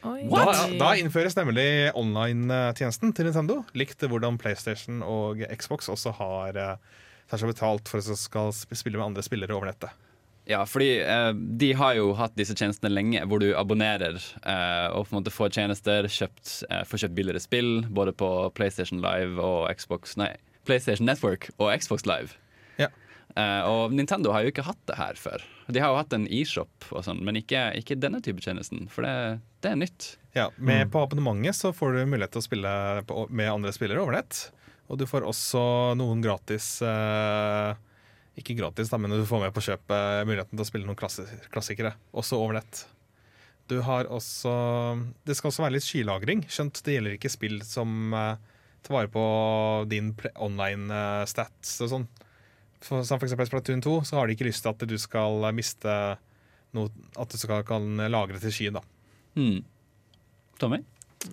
Da, da innføres nemlig online-tjenesten til Nintendo, likt hvordan PlayStation og Xbox også har eh, seg betalt for at de skal spille med andre spillere over nettet. Ja, fordi eh, de har jo hatt disse tjenestene lenge, hvor du abonnerer eh, og på en måte får tjenester, kjøpt, eh, får kjøpt billigere spill, både på PlayStation Live og Xbox Nei, PlayStation Network og Xbox Live. Eh, og Nintendo har jo ikke hatt det her før. De har jo hatt en e-shop og sånn, men ikke, ikke denne type tjenesten, for det, det er nytt. Ja, med, På abonnementet så får du mulighet til å spille på, med andre spillere over nett. Og du får også noen gratis uh, Ikke gratis, da, men du får med på kjøpet muligheten til å spille noen klassi klassikere, også over nett. Du har også Det skal også være litt skylagring, skjønt det gjelder ikke spill som uh, tar vare på din online eh, stats og sånn. For, som f.eks. Splatoon 2, så har de ikke lyst til at du skal miste noe At du skal, kan lagre til skyen, da. Mm. Tommy?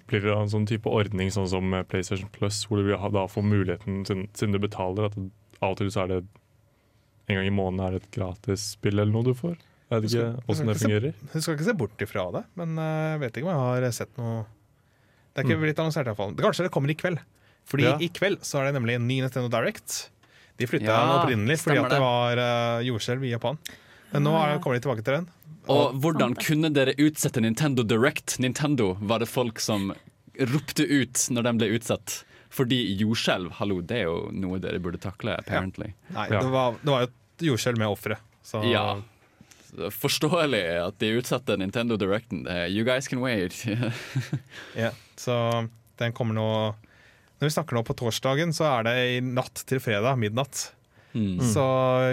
Blir det en sånn type ordning sånn som PlayStation Plus, hvor du vil ha- da får muligheten, siden, du betaler, at av og til så er det en gang i måneden er det et gratisspill eller noe du får? Jeg vet ikke åssen det fungerer. Du skal ikke se bort ifra det, men eh, jeg vet ikke om jeg har sett noe Det er ikke Mm. blitt annonsert, iallfall. Kanskje det kommer i kveld. Fordi Ja. i kveld så er det nemlig en ny Nintendo Direct. De flytta Ja, den opprinnelig fordi at det det. var uh, jordskjelv i Japan. Men nå er, kommer de tilbake til den. Og hvordan Sant kunne dere utsette Nintendo Direct? Nintendo var det folk som ropte ut når den ble utsatt. Fordi jordskjelv, hallo, det er jo noe dere burde takle, apparently. Nei, Ja. det, var, det var jo et jordskjelv med ofre. Så Ja. Forståelig at de utsatte Nintendo Directen. You guys can wait. Ja, så den kommer nå Når vi snakker nå på torsdagen, så er det i natt til fredag midnatt. Mm. Så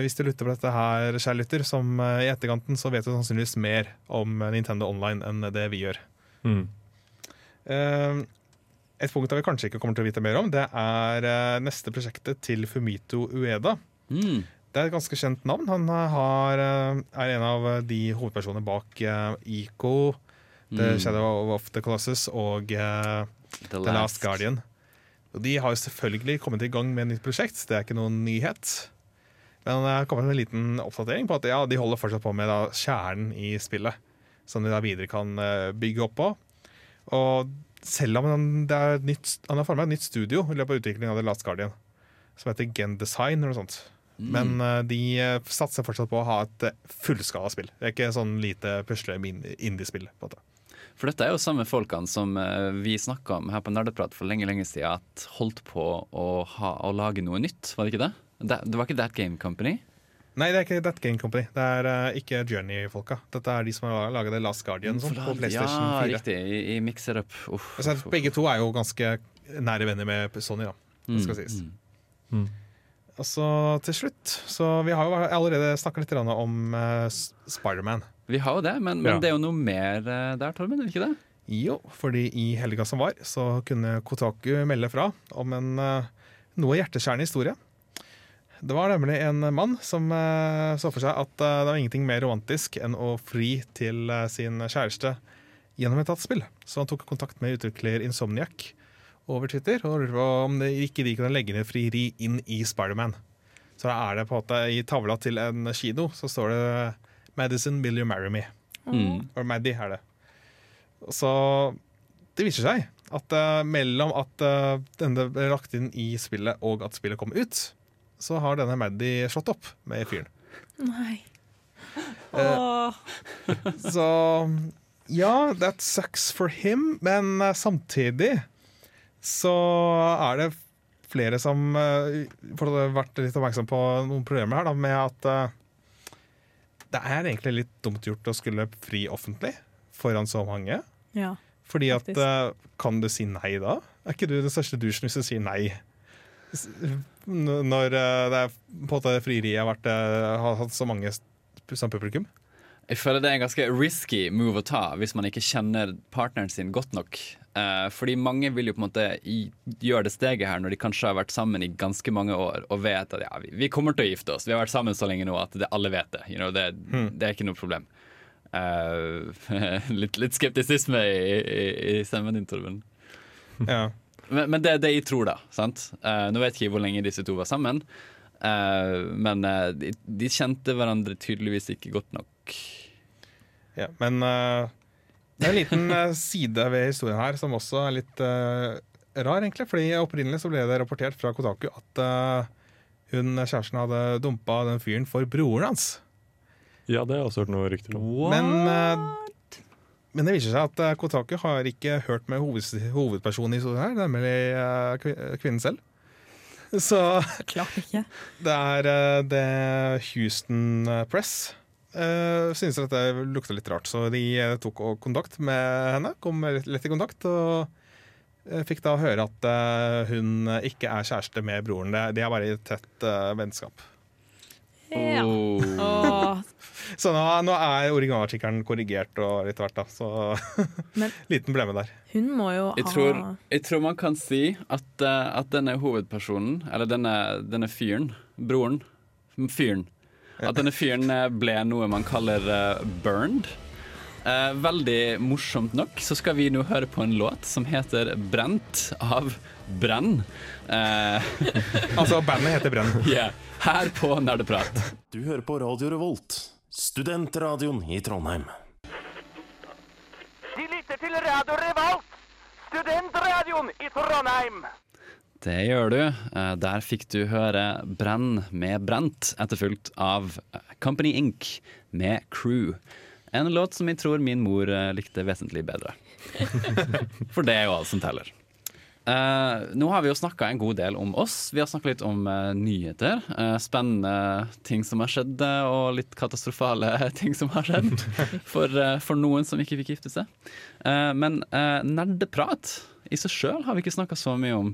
hvis du lytter på dette her, kjære lytter, som eh, i etterkanten, så vet du sannsynligvis mer om eh, Nintendo Online enn det vi gjør. Mm. Eh, Et punkt vi kanskje ikke kommer til å vite mer om, det er eh, neste prosjektet til Fumito Ueda. Mm. Det er et ganske kjent navn. Han har, er en av de hovedpersonene bak Ico, The Mm. Shadow of the Colossus og The The Last Guardian. Og de har jo selvfølgelig kommet i gang med et nytt prosjekt, det er ikke noen nyhet. Men det har kommet med en liten oppdatering på at ja, de holder fortsatt på med da, kjernen i spillet. Som de da videre kan eh, bygge opp på. Og selv om han, det er nytt, han har formet et nytt studio i løpet av utviklingen av The Last Guardian, som heter Gen Design eller noe sånt. Men eh, de eh, satser fortsatt på å ha et fullskala spill. Det er ikke sånn lite pusle-indiespill. indie-spill. på en måte. For dette er jo samme folkene som eh, vi snakka om her på Nerdeprat for lenge lenge siden, at holdt på å, ha, å lage noe nytt, var det ikke det? Det, det var ikke That Game Company? Nei, det er ikke That Game Company. Det er uh, ikke Journey-folka. Dette er de som har laga det Last Guardian sånn, på PlayStation 4. ja, riktig. I, i Mixer Up. Uff, Altså, begge to er jo ganske nære venner med Sony, da. Det skal sies. Mm, Og så til slutt Så vi har jo allerede snakka litt om uh, Spiderman. Vi har jo det, men, men Ja. det er jo noe mer eh, der, Torben? Er det ikke det? Jo, fordi i helga som var, så kunne Kotaku melde fra om en eh, noe hjerteskjærende historie. Det var nemlig en mann som eh, så for seg at det var ingenting mer romantisk enn å fri til sin kjæreste gjennom et dataspill. Så han tok kontakt med utvikler Insomniac over Twitter og lurte på om det ikke de kunne legge ned frieri inn i Spiderman. Så da er det på en måte i tavla til en kino så står det 'Madison, will you marry me?' Mm. Or Maddie er det. Så det viser seg at uh, mellom at uh, denne ble lagt inn i spillet og at spillet kom ut, så har denne Maddie slått opp med fyren. Nei. Åh. Så ja, that sucks for him, men samtidig så er det flere som uh, har vært litt oppmerksom på noen problemer her, da, med at det er egentlig litt dumt gjort å skulle fri offentlig foran så mange. Ja. Fordi at Faktisk. eh, Kan du si nei da? Er ikke du den største douchen hvis du sier nei? Når eh, det er på en måte frieriet har, vært, eh, har hatt så mange som publikum? Jeg føler det er en ganske risky move å ta hvis man ikke kjenner partneren sin godt nok. Eh, fordi mange vil jo på en måte gjøre det steget her når de kanskje har vært sammen i ganske mange år og vet at ja, vi, vi kommer til å gifte oss. Vi har vært sammen så lenge nå at det, alle vet det. You know, det. Det er ikke noe problem. Eh, litt, litt skeptisisme i, i, i stemmen din, Torben. Ja. Men, men det er det jeg tror, da. Sant? Eh, nå vet jeg ikke hvor lenge disse to var sammen. Men de, de kjente hverandre tydeligvis ikke godt nok. Ja, men det er en liten eh, side ved historien her som også er litt uh, rar, egentlig. Fordi opprinnelig så ble det rapportert fra Kotaku at uh, hun kjæresten hadde dumpa den fyren for broren hans. Ja, det har jeg også hørt noen rykter om. Men, uh, men det viser seg at Kotaku har ikke hørt med hoved, hovedpersonen i historien her, nemlig kvinnen selv. Så Klart ikke. det er det Houston Press uh, syntes at det lukta litt rart, så de eh, tok og kontakt med henne. Kom lett, i kontakt og eh, fikk da høre at eh, hun ikke er kjæreste med broren. Det- De er bare i tett eh, vennskap. Ja. Oh. Så nå, nå er originalartikkelen korrigert og litt hvert, da. Så Men- liten blemme der. hun må jo Jeg ha tror, jeg tror man kan si at, eh, at denne hovedpersonen, eller denne, denne fyren, broren, fyren At denne fyren eh, ble noe man kaller uh, burned. Uh, veldig morsomt nok så skal vi nå høre på en låt som heter 'Brent' av Brenn. Uh, Altså, bandet heter Brenn. yeah, her på Nerdeprat. Du hører på Radio Revolt, studentradioen i Trondheim. De lytter til Radio Revolt, studentradioen i Trondheim. Det gjør du. Eh, Der fikk du høre 'Brenn' med Brent, etterfulgt av eh, Company Inc. med 'Crew'. En låt som jeg tror min mor eh, likte vesentlig bedre. For det er jo alt som teller. Uh, nå har vi jo snakka en god del om oss. Vi har snakka litt om uh, nyheter. Uh, spennende ting som har skjedd, og litt katastrofale ting som har skjedd. For, for noen som ikke fikk gifte seg. Men nerdeprat i seg sjøl har vi ikke snakka så mye om.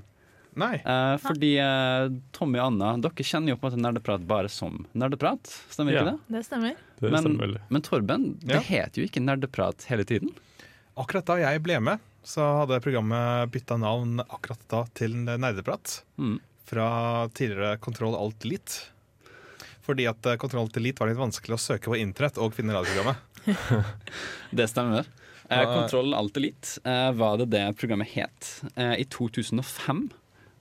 Nei. Eh, fordi eh, Tommy og Anna, dere kjenner jo på en måte nerdeprat bare som nerdeprat. Stemmer Ja. ikke det? Det stemmer. Det Men, stemmer veldig. men Torben, Ja. det het jo ikke nerdeprat hele tiden. Akkurat da jeg ble med, så hadde programmet bytta navn akkurat da til Nerdeprat. Mm. Fra tidligere Kontroll Alt Elite. Fordi at eh, Kontroll Alt Elite var litt vanskelig å søke på internett og finne radioprogrammet. Det stemmer. Eh, Hva- Kontroll Alt Elite eh, var det det programmet het eh, i 2005.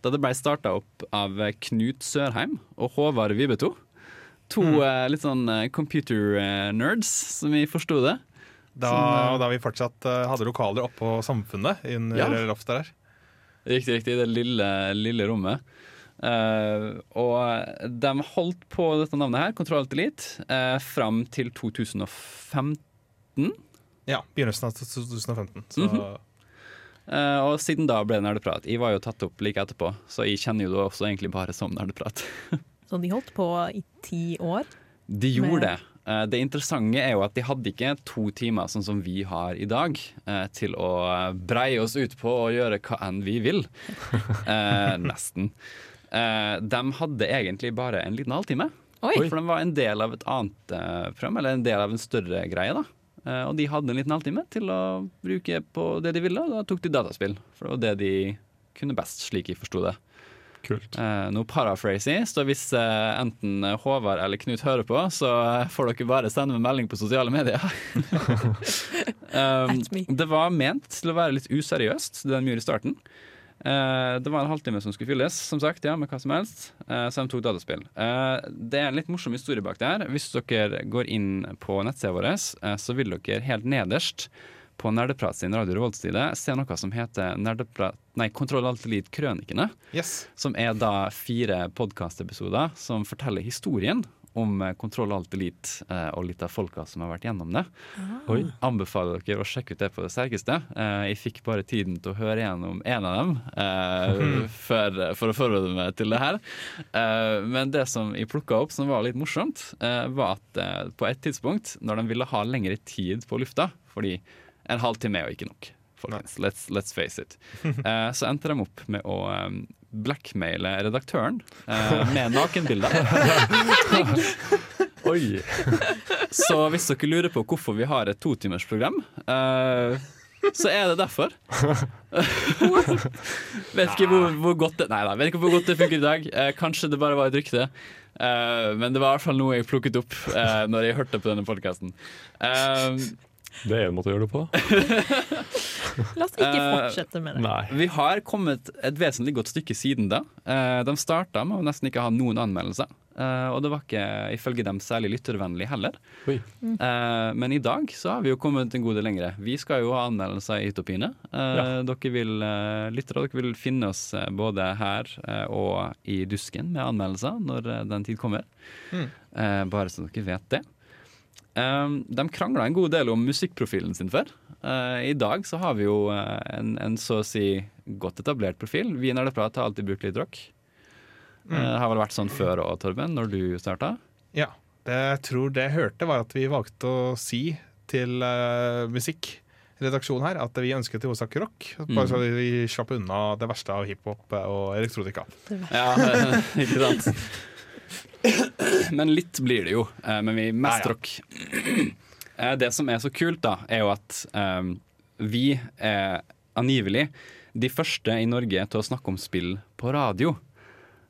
Da det ble starta opp av Knut Sørheim og Håvard Vibeto. To Mm. eh, litt sånn eh, computer eh, nerds, som vi forsto det. Da, Som, da vi fortsatt hadde lokaler oppå Samfunnet under Ja. loftet der. Riktig, riktig. Det lille, lille rommet. Uh, og de holdt på dette navnet her, Kontroll Alt Elite, uh, fram til 2015. Ja, begynnelsen av 2015. Så mm Eh, og siden da ble det nerdeprat. Jeg var jo tatt opp like etterpå, så jeg kjenner jo det også egentlig bare som nerdeprat. Så de holdt på i ti år. De gjorde det. Eh, det interessante er jo at de hadde ikke to timer sånn som vi har i dag, eh, til å breie oss ut på og gjøre hva enn vi vil. Eh, nesten. Eh, de hadde egentlig bare en liten halvtime. Oi. For de var en del av et annet eh, program, eller en del av en større greie. da. Eh, og de hadde en liten halvtime til å bruke på det de ville, og da tok de dataspill. For det var det de kunne best, slik jeg forsto det. Kult. Eh, nå paraphrasing, så hvis eh, enten Håvard eller Knut hører på, så får dere bare sende meg melding på sosiale medier. um, me. det var ment til å være litt useriøst, det de gjorde i starten. Eh, det var en halvtime som skulle fylles, som sagt, ja, med hva som helst. Eh, så de tok dataspill. Eh, det er en litt morsom historie bak det her. Hvis dere går inn på nettsida vår, så vil dere helt nederst på Nerdeprat sin Radio Revolt-side se noe som heter Nerdeprat, nei, Kontroll Alt Elite Krønikene. yes. Som er da fire podkastepisoder som forteller historien om eh, Kontroll Alt Elite eh, og litt av folka som har vært gjennom det. Oi. Anbefaler dere å sjekke ut det på det sterkeste. Eh, jeg fikk bare tiden til å høre gjennom en av dem eh, for, for å forberede meg til det her. Men det som jeg plukka opp som var litt morsomt, var at på et tidspunkt, når de ville ha lengre tid på lufta, fordi en halvtime er jo ikke nok. Folkens, let's, let's face it. Så endte de opp med å blackmaile redaktøren eh, med nakenbilder. Oi. Så hvis dere lurer på hvorfor vi har et totimersprogram, eh, så er det derfor. vet ikke hvor, hvor godt det Nei da, vet ikke hvor godt det funker i dag. Eh, kanskje det bare var et rykte. Eh, men det var i hvert fall noe jeg plukket opp eh, når jeg hørte på denne podkasten. det er en måte å gjøre det på. Ikke Eh, fortsette med det. Nei. Vi har kommet et vesentlig godt stykke siden da. Eh, de starta med å nesten ikke ha noen anmeldelser. Eh, og det var ikke ifølge dem særlig lyttervennlig heller. Oi. Eh, men i dag så har vi jo kommet en god del lengre. Vi skal jo ha anmeldelser i Utopiene. Ja. Dere vil lyttere, dere vil finne oss både her og i Dusken med anmeldelser når den tid kommer. Mm. Eh, bare så dere vet det. De krangla en god del om musikkprofilen sin før. Eh, I dag så har vi jo eh, en, en så å si godt etablert profil. Nerdeprat har alltid brukt litt rock. Mm. Det har vel vært sånn før òg, Torben, når du starta? Ja. Det jeg tror det jeg hørte, var at vi valgte å si til uh, musikkredaksjonen her at vi ønsket i hovedsak rock. Bare Mm. så vi slapp unna det verste av hiphop og elektronika. Ja, ikke sant? Men litt blir det jo. eh, Men vi mest Nei, ja. rock. Eh, Det som er så kult, da, er jo at um, vi er angivelig de første i Norge til å snakke om spill på radio.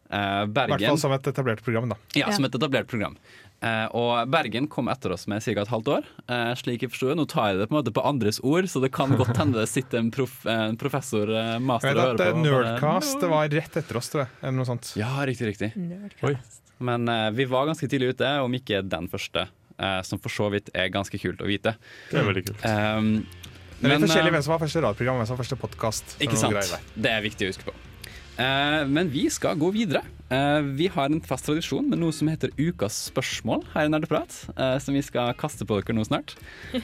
Eh, I hvert fall som et etablert program. da. Ja, som et etablert program. Uh, og Bergen kom etter oss med ca. et halvt år. Uh, slik jeg forstår. Nå tar jeg det på en måte på andres ord, så det kan godt hende det sitter en, prof, en professor uh, master og hører på. Nerdcast var rett etter oss, tror jeg. Eller noe sånt. Ja, riktig, riktig. Men vi var ganske tidlig ute, om ikke den første. Eh, som for så vidt er ganske kult å vite. Det er veldig kult. Um, Det er litt forskjellig eh, hvem som har første radioprogram og hvem som har første podkast. Ikke sant? Det er viktig å huske på. Uh, men vi skal gå videre. Uh, vi har en fast tradisjon med noe som heter Ukas spørsmål her i Nerdeprat. Uh, som vi skal kaste på dere nå snart.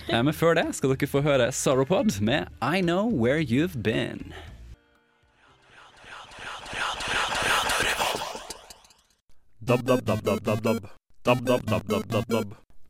Men før det skal dere få høre Sorrowpod med I Know Where You've Been. Dab dab dab dab dab dab. Dab dab dab dab dab dab.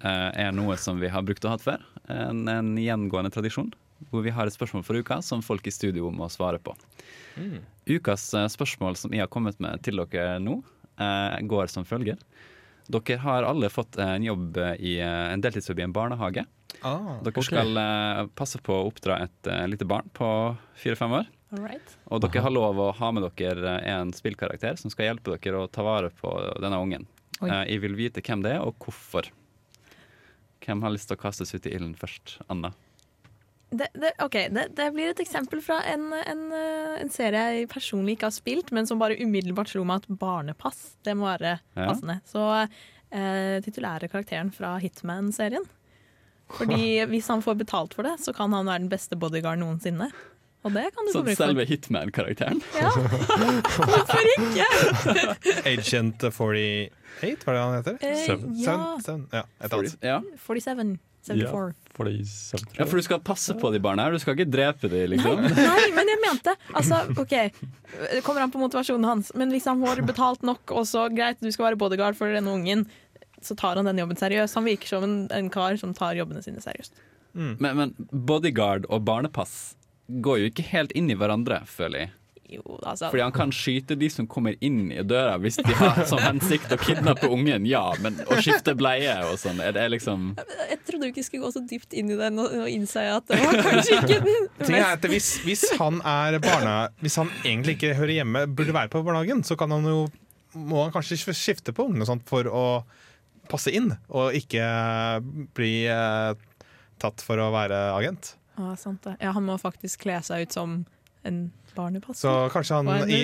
er noe som vi har brukt og hatt før. En, en gjengående tradisjon. Hvor vi har et spørsmål for uka som folk i studio må svare på. Ukas eh, spørsmål som jeg har kommet med til dere nå, eh, går som følger. Dere har alle fått en jobb i eh, en deltidsjobb i en barnehage. Ah, Dere okay. skal eh, passe på å oppdra et eh, lite barn på fire-fem år. Alright. Og dere har lov å ha med dere en spillkarakter som skal hjelpe dere å ta vare på denne ungen. Oi. Eh, jeg vil vite hvem det er, og hvorfor. Hvem har lyst til å kastes ut i ilden først? Anna? Det, det, ok, det, det blir et eksempel fra en, en, eh, en serie jeg personlig ikke har spilt, men som bare umiddelbart slo meg at barnepass, det må være Ja. passende. Så eh, titulære karakteren fra Hitman-serien. Fordi hvis han får betalt for det, så kan han være den beste bodyguard noensinne. Og det kan du Sånn selve Hitman-karakteren? Ja. Hvorfor ikke? Agent 48, var det han heter? Eh, Seven. ja. Seven, seven. ja, et annet. Ja. 47. 74. ja, for du skal passe på de barna her, du skal ikke drepe dem, liksom? Nei, men jeg mente Altså, OK, det kommer an på motivasjonen hans, men hvis han får betalt nok, og så greit, du skal være bodyguard for denne ungen, så tar han den jobben seriøst. Han virker som en, en kar som tar jobbene sine seriøst. Men, men bodyguard og barnepass går jo ikke helt inn i hverandre, føler jeg. Jo, altså Fordi han kan skyte de som kommer inn i døra hvis de har som hensikt å kidnappe ungen, ja, men å skifte bleie og sånn, er det liksom Jeg trodde du ikke skulle gå så dypt inn i den og, og innse at det var kanskje ikke den mest hvis, hvis han er barna, Hvis han egentlig ikke hører hjemme, burde være på barnehagen, så kan han jo må han kanskje skifte på og sånt for å passe inn, og ikke bli eh, tatt for å være agent. Ah, sant det. Ja, han må faktisk kle seg ut som en barnepass. Så kanskje, han i,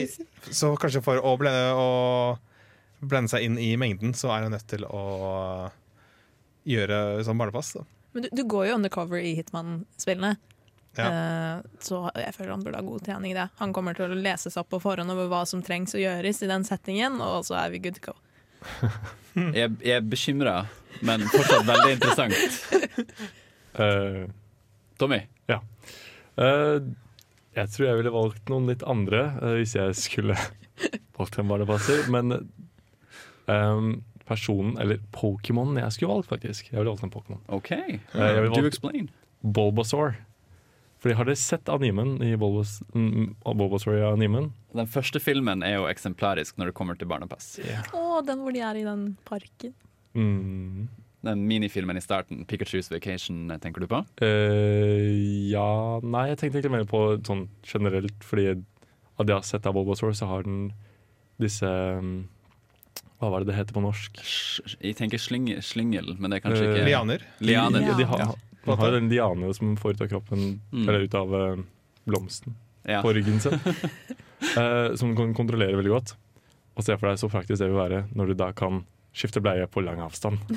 så kanskje for å blende, å blende seg inn i mengden, så er han nødt til å gjøre sånn barnepass. Da. Men du, du går jo undercover i Hitman-spillene. Ja. Eh, så jeg føler han burde ha god trening i det. Han kommer til å lese seg opp på forhånd over hva som trengs å gjøres i den settingen, og så er vi good to go. Jeg, jeg er bekymra, men fortsatt veldig interessant. Eh, Tommy? Ja. Eh, jeg tror jeg ville valgt noen litt andre eh, hvis jeg skulle valgt en barnepasser. Men um, personen, eller Pokémonen jeg skulle valgt, faktisk. Jeg ville valgt en Pokémon. OK. Eh, jeg ville Do valgt explain. Bulbasaur. Fordi Har dere sett animen i Bulbas, mm, Bulbasaur i animen? Den første filmen er jo eksemplarisk når det kommer til barnepass. Å, den hvor de er i den parken. Mm. Den minifilmen i starten, Pikachu's Vacation, tenker du på? Uh, ja Nei, jeg tenkte egentlig mer på sånn generelt, fordi av det jeg har sett av Bulbasaur, så har den disse um, Hva var det det heter på norsk? Jeg tenker sling, slingel, men det er kanskje ikke Eh, Lianer. Lianer. Ja, de har, Ja. de har jo den liane som får ut av kroppen, Mm. eller ut av eh, blomsten Ja. på ryggen sin. uh, som kan kontrollere veldig godt. Og se for deg så praktisk det vil være når du da kan skifte bleie på lang avstand.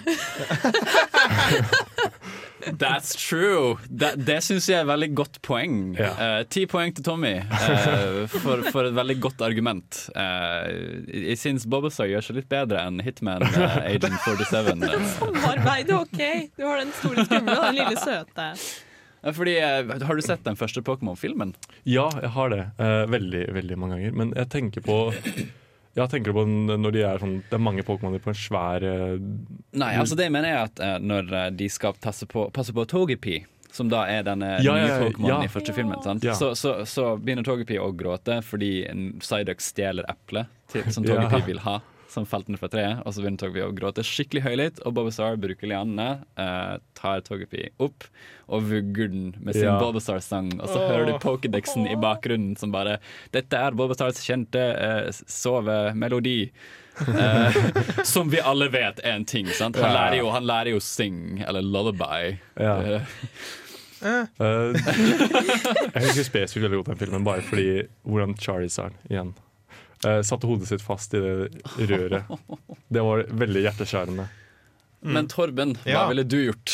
That's true! Det, det syns jeg er et veldig godt poeng. Eh, Ti poeng til Tommy uh, for, for et veldig godt argument. Jeg jeg syns Bobbesar gjør seg litt bedre enn Hitman Agent 47. Samarbeidet, Samarbeid, OK! Du har den store skumle og den lille søte. Fordi, har du sett den første Pokémon-filmen? Ja, jeg har det. Eh, veldig, veldig mange ganger. Men jeg tenker på ja, tenker du på når de er sånn Det er mange Pokémoner på en svær eh, Nei, altså det mener jeg at eh, når eh, de skal passe på, passe på Togepi, som da er denne Ja, nye ja, Pokémonen ja. i første filmen. Så, så, så begynner Togepi å gråte fordi Psyduck stjeler eplet som. Togepi vil ha. Som falt ned fra treet, og så begynner Togepi å gråte skikkelig høylytt. Og Bobasar bruker lianene, eh, tar Togepi opp og vugger den med sin Ja. Bobasar-sang. Og så oh. hører du Pokédexen i bakgrunnen som bare 'Dette er Bobasars kjente eh, sovemelodi'. Eh, som vi alle vet er en ting. sant? Han Ja. lærer jo, han lærer jo sing, eller lullaby. Ja. Uh. Eh, jeg husker spesifikt veldig godt den filmen, bare fordi hvordan Charlie sa den igjen eh, satte hodet sitt fast i det røret. Det var veldig hjerteskjærende. Men Torben, hva Ja. ville du gjort?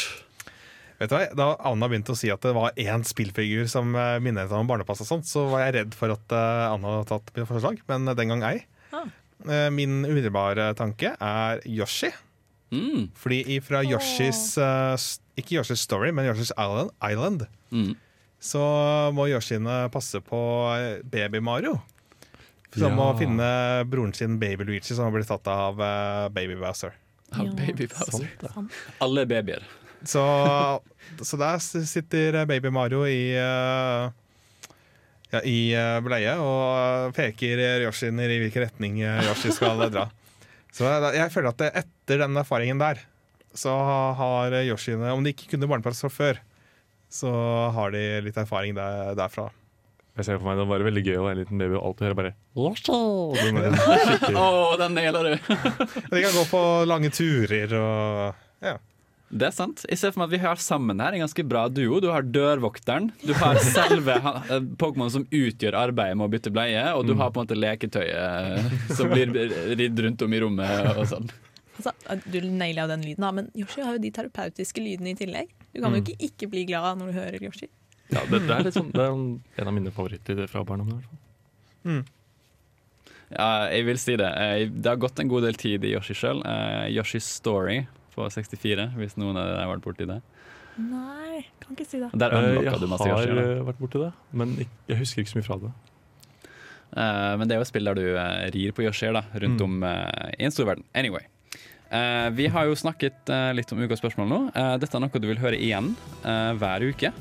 Vet du hva, Da Anna begynte å si at det var én spillfigur som eh, minnet om barnepass, og sånt, så var jeg redd for at eh, Anna hadde tatt mitt forslag, men den gang ei. Ah. Min umiddelbare tanke er Yoshi. Mm. Fordi fra Yoshis Ikke Yoshis Story, men Yoshis Island, Island Mm. så må Yoshiene passe på eh, baby Mario. Som ja. å finne broren sin Baby Luigi, som har blitt tatt av eh, Baby Bowser. Ja, Baby Bowser. Alle er babyer. Så, så der sitter Baby Mario i uh, ja, i eh, bleie og peker Yoshiner i hvilken retning eh, Yoshi skal dra. Så jeg, jeg føler at etter den erfaringen der, så har Yoshiene Om de ikke kunne barnepass fra før, så har de litt erfaring der, derfra. Jeg ser for meg Det var veldig gøy å være en liten baby og alltid høre bare Den er skikkelig- den nailer du! De kan gå på lange turer og ja. Det er sant. Jeg ser for meg at vi har sammen her en ganske bra duo. Du har dørvokteren, du har selve eh, Pokémon som utgjør arbeidet med å bytte bleie, og du Mm. har på en måte leketøyet som blir ridd rundt om i rommet og sånn. Altså, du naila jo den lyden, da, men Yoshi har jo de terapeutiske lydene i tillegg. Du kan jo Mm. ikke ikke bli glad når du hører Yoshi. Ja, det, det, er litt sånn, det er en av mine favoritter fra barndommen. Mm. Ja, jeg vil si det. Eh, Det har gått en god del tid i Yoshi sjøl. Yoshi's Story på 64, hvis noen av dere har vært borti det. Nei, kan ikke si det. Der Eh, du masse Jeg har eh, vært borti det, men jeg husker ikke så mye fra det. Eh, men det er jo et spill der du eh, rir på Yoshier da, rundt Mm. om eh, i en stor verden. Anyway. Eh, vi har jo snakket eh, litt om ukas spørsmål nå. Eh, dette er noe du vil høre igjen eh, hver uke,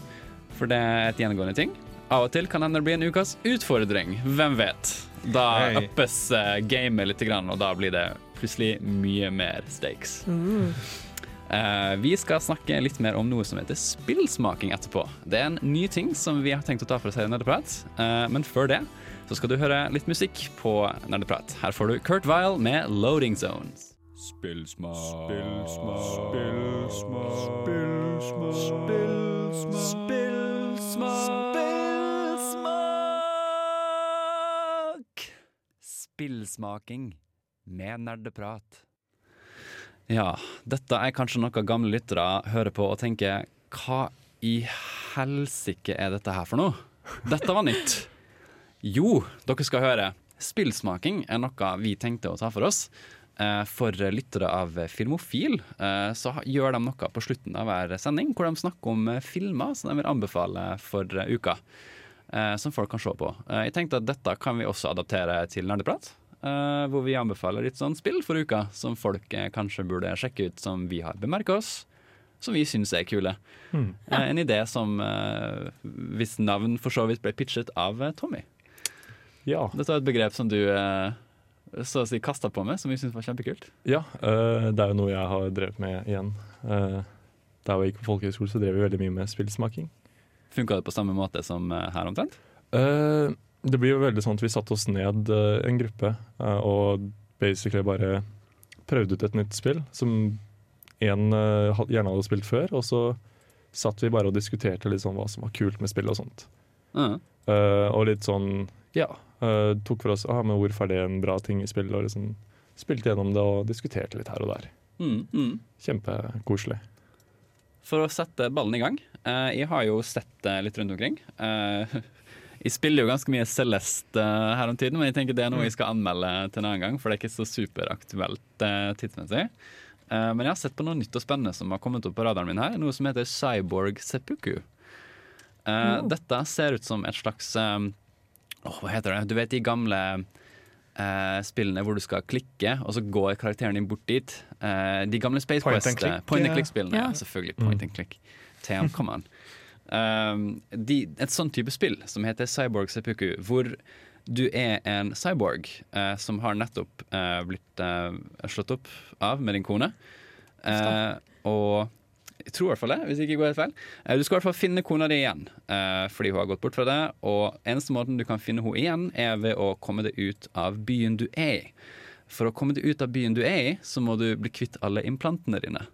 for det er et gjennomgående ting. Av og til kan det bli en ukas utfordring. Hvem vet? Da hey. uppes uh, gamet litt, grann, og da blir det plutselig mye mer stakes. Uh, vi skal snakke litt mer om noe som heter spillsmaking etterpå. Det er en ny ting som vi har tenkt å ta for oss her i Nerdeprat. uh, men før det så skal du høre litt musikk på Nerdeprat. Her får du Kurt Vile med 'Loading Zones'. Spillsmak. Spillsmak. Spillsmak. Spillsmak. Spillsmaking med nerdeprat. Ja, dette er kanskje noe gamle lyttere hører på og tenker Hva i helsike er dette her for noe? Dette var nytt. Jo, dere skal høre. Spillsmaking er noe vi tenkte å ta for oss. eh, for lyttere av Filmofil eh, så gjør de noe på slutten av hver sending hvor de snakker om eh, filmer som de vil anbefale for uka. Eh, Som folk kan se på. Eh, Jeg tenkte at dette kan vi også adaptere til Nerdeprat. eh, Hvor vi anbefaler litt sånn spill for uka som folk kanskje burde sjekke ut, som vi har bemerka oss. Som vi syns er kule. Mm. Eh, En idé som eh, hvis navn for så vidt ble pitchet av Tommy. Ja. Dette er et begrep som du eh, så å si kasta på meg, som vi syntes var kjempekult. Ja, eh, det er jo noe jeg har drevet med igjen. Uh, da jeg gikk på folkehøyskole, så drev vi veldig mye med spillsmaking. Funka det på samme måte som eh, her omtrent? Uh, det blir jo veldig sånn at vi satte oss ned uh, en gruppe uh, og basically bare prøvde ut et nytt spill som en eh, gjerne hadde spilt før, og så satt vi bare og diskuterte litt sånn hva som var kult med spillet og sånt. Eh, og litt sånn, ja, tok for oss ah, men hvorfor er det en bra ting i spillet, og liksom spilte gjennom det og diskuterte litt her og der. Mm, mm. Kjempekoselig. For å sette ballen i gang. Eh, jeg har jo sett det litt rundt omkring. Uh, jeg spiller jo ganske mye Celeste uh, her om tiden, men jeg tenker det er noe jeg skal anmelde til en annen gang, for det er ikke så superaktuelt tidsmessig. Men jeg har sett på noe nytt og spennende som har kommet opp på radaren min her. Noe som heter Cyborg Seppuku. Oh. Dette ser ut som et slags åh, Hva heter det? Du vet de gamle spillene hvor du skal klikke, og så går karakteren din bort dit. De gamle Space Point and Quest click, Point and click-spillene. Ja. Ja. Selvfølgelig. Point and click. Come on. Um, et sånn type spill som heter Cyborg Seppuku, hvor du er en cyborg uh, som har nettopp uh, blitt uh, slått opp av med din kone. Og jeg tror i hvert fall det, hvis ikke går helt feil. Du skal i hvert fall finne kona di igjen, fordi hun har gått bort fra deg. Og eneste måten du kan finne henne igjen, er ved å komme deg ut av byen du er i. For å komme deg ut av byen du er i, så må du bli kvitt alle implantene dine.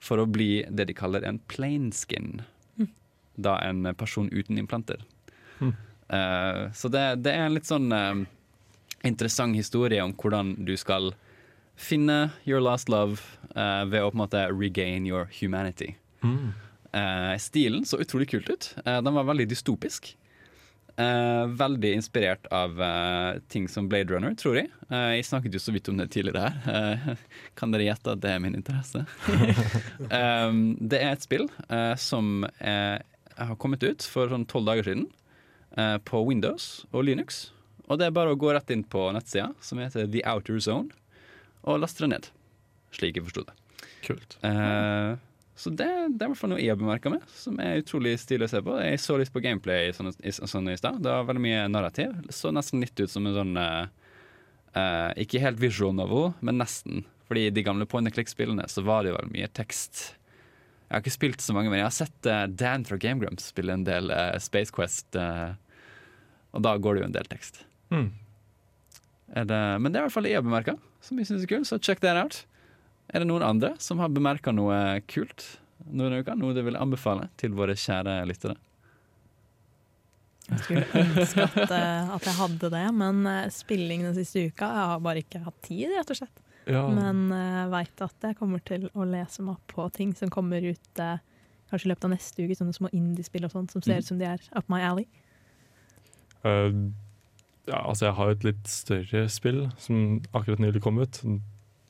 For å bli det de kaller en plain skin. Mm. Da en person uten implanter. Mm. Uh, så det, det er en litt sånn uh, interessant historie om hvordan du skal finne your last love uh, ved å på en måte regain your humanity. Mm. Eh, stilen så utrolig kult ut. Eh, den var veldig dystopisk. Eh, veldig inspirert av eh, ting som Blade Runner, tror jeg. Eh, jeg snakket jo så vidt om det tidligere her. Eh, kan dere gjette at det er min interesse? um, det er et spill eh, som eh, har kommet ut for sånn tolv dager siden eh, på Windows og Linux. Og det er bare å gå rett inn på nettsida, som heter The Outer Zone, og laste det ned. Slik jeg forsto det. Kult. Eh, så det, det er i hvert fall noe jeg har bemerka med, som er utrolig stilig å se på. Jeg så litt på gameplay sånn i, sånn i stad. Det var veldig mye narrativ. Det så nesten litt ut som en sånn eh, Ikke helt visual novel, men nesten. Fordi i de gamle point and click-spillene så var det jo veldig mye tekst. Jeg har ikke spilt så mange, men jeg har sett uh, Dan fra Game Grumps spille en del uh, Space Quest, og da går det jo en del tekst. Mm. Er det, men det er i hvert fall jeg har bemerka, som jeg syns er kult. Så check that out. Er det noen andre som har bemerka noe kult noen uka? Noe du vil anbefale til våre kjære lyttere? Jeg skulle ønske at, eh, at jeg hadde det, men eh, spilling den siste uka Jeg har bare ikke hatt tid, rett og slett. Ja. Men uh, veit at jeg kommer til å lese meg opp på ting som kommer ut uh, kanskje i løpet av neste uke. Sånne små indiespill og sånt som ser ut ut som de er up my alley. Uh, ja, altså jeg har et litt større spill som akkurat nylig kom ut.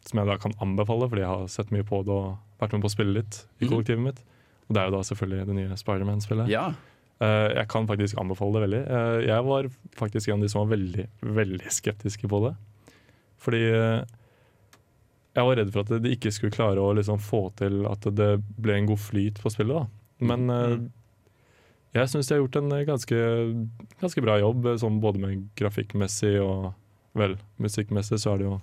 Som jeg da kan anbefale, fordi jeg har sett mye på det og vært med på å spille litt i Mhm. kollektivet mitt. Og det er jo da selvfølgelig det nye Spiderman-spillet. Ja. Uh, jeg kan faktisk anbefale det veldig. Uh, jeg var faktisk en av de som var veldig, veldig skeptiske på det. Fordi uh, jeg var redd for at de ikke skulle klare å liksom få til at det ble en god flyt på spillet. da. Men eh, jeg syns de har gjort en ganske, ganske bra jobb, sånn både med grafikkmessig og vel, musikkmessig så er det jo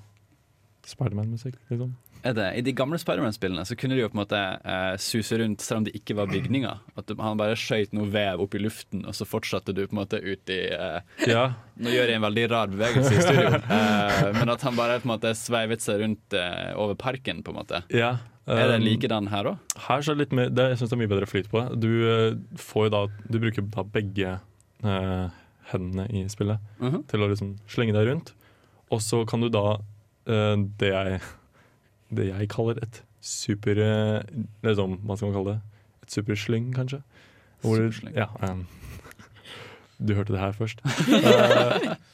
Spiderman-musikk, liksom. Det, I de gamle Spiderman-spillene så kunne de jo på en måte eh, suse rundt selv om det ikke var bygninger. At han bare skøyt noe vev opp i luften, og så fortsatte du på en måte ut i eh, Ja. Nå gjør jeg en veldig rar bevegelse i studio, eh, men at han bare på en måte sveivet seg rundt eh, over parken, på en måte. Ja, Er det um, likedan her òg? Her så er det litt mer, det, jeg synes det er mye bedre flyt på det. Du eh, får jo da Du bruker da begge eh, hendene i spillet Mhm. til å liksom slenge deg rundt. Og så kan du da eh, det jeg Det jeg kaller et super eh, liksom, Hva skal man kalle det? Et superslyng, kanskje? Hvor Superslyng. Ja, um, du hørte det her først. uh,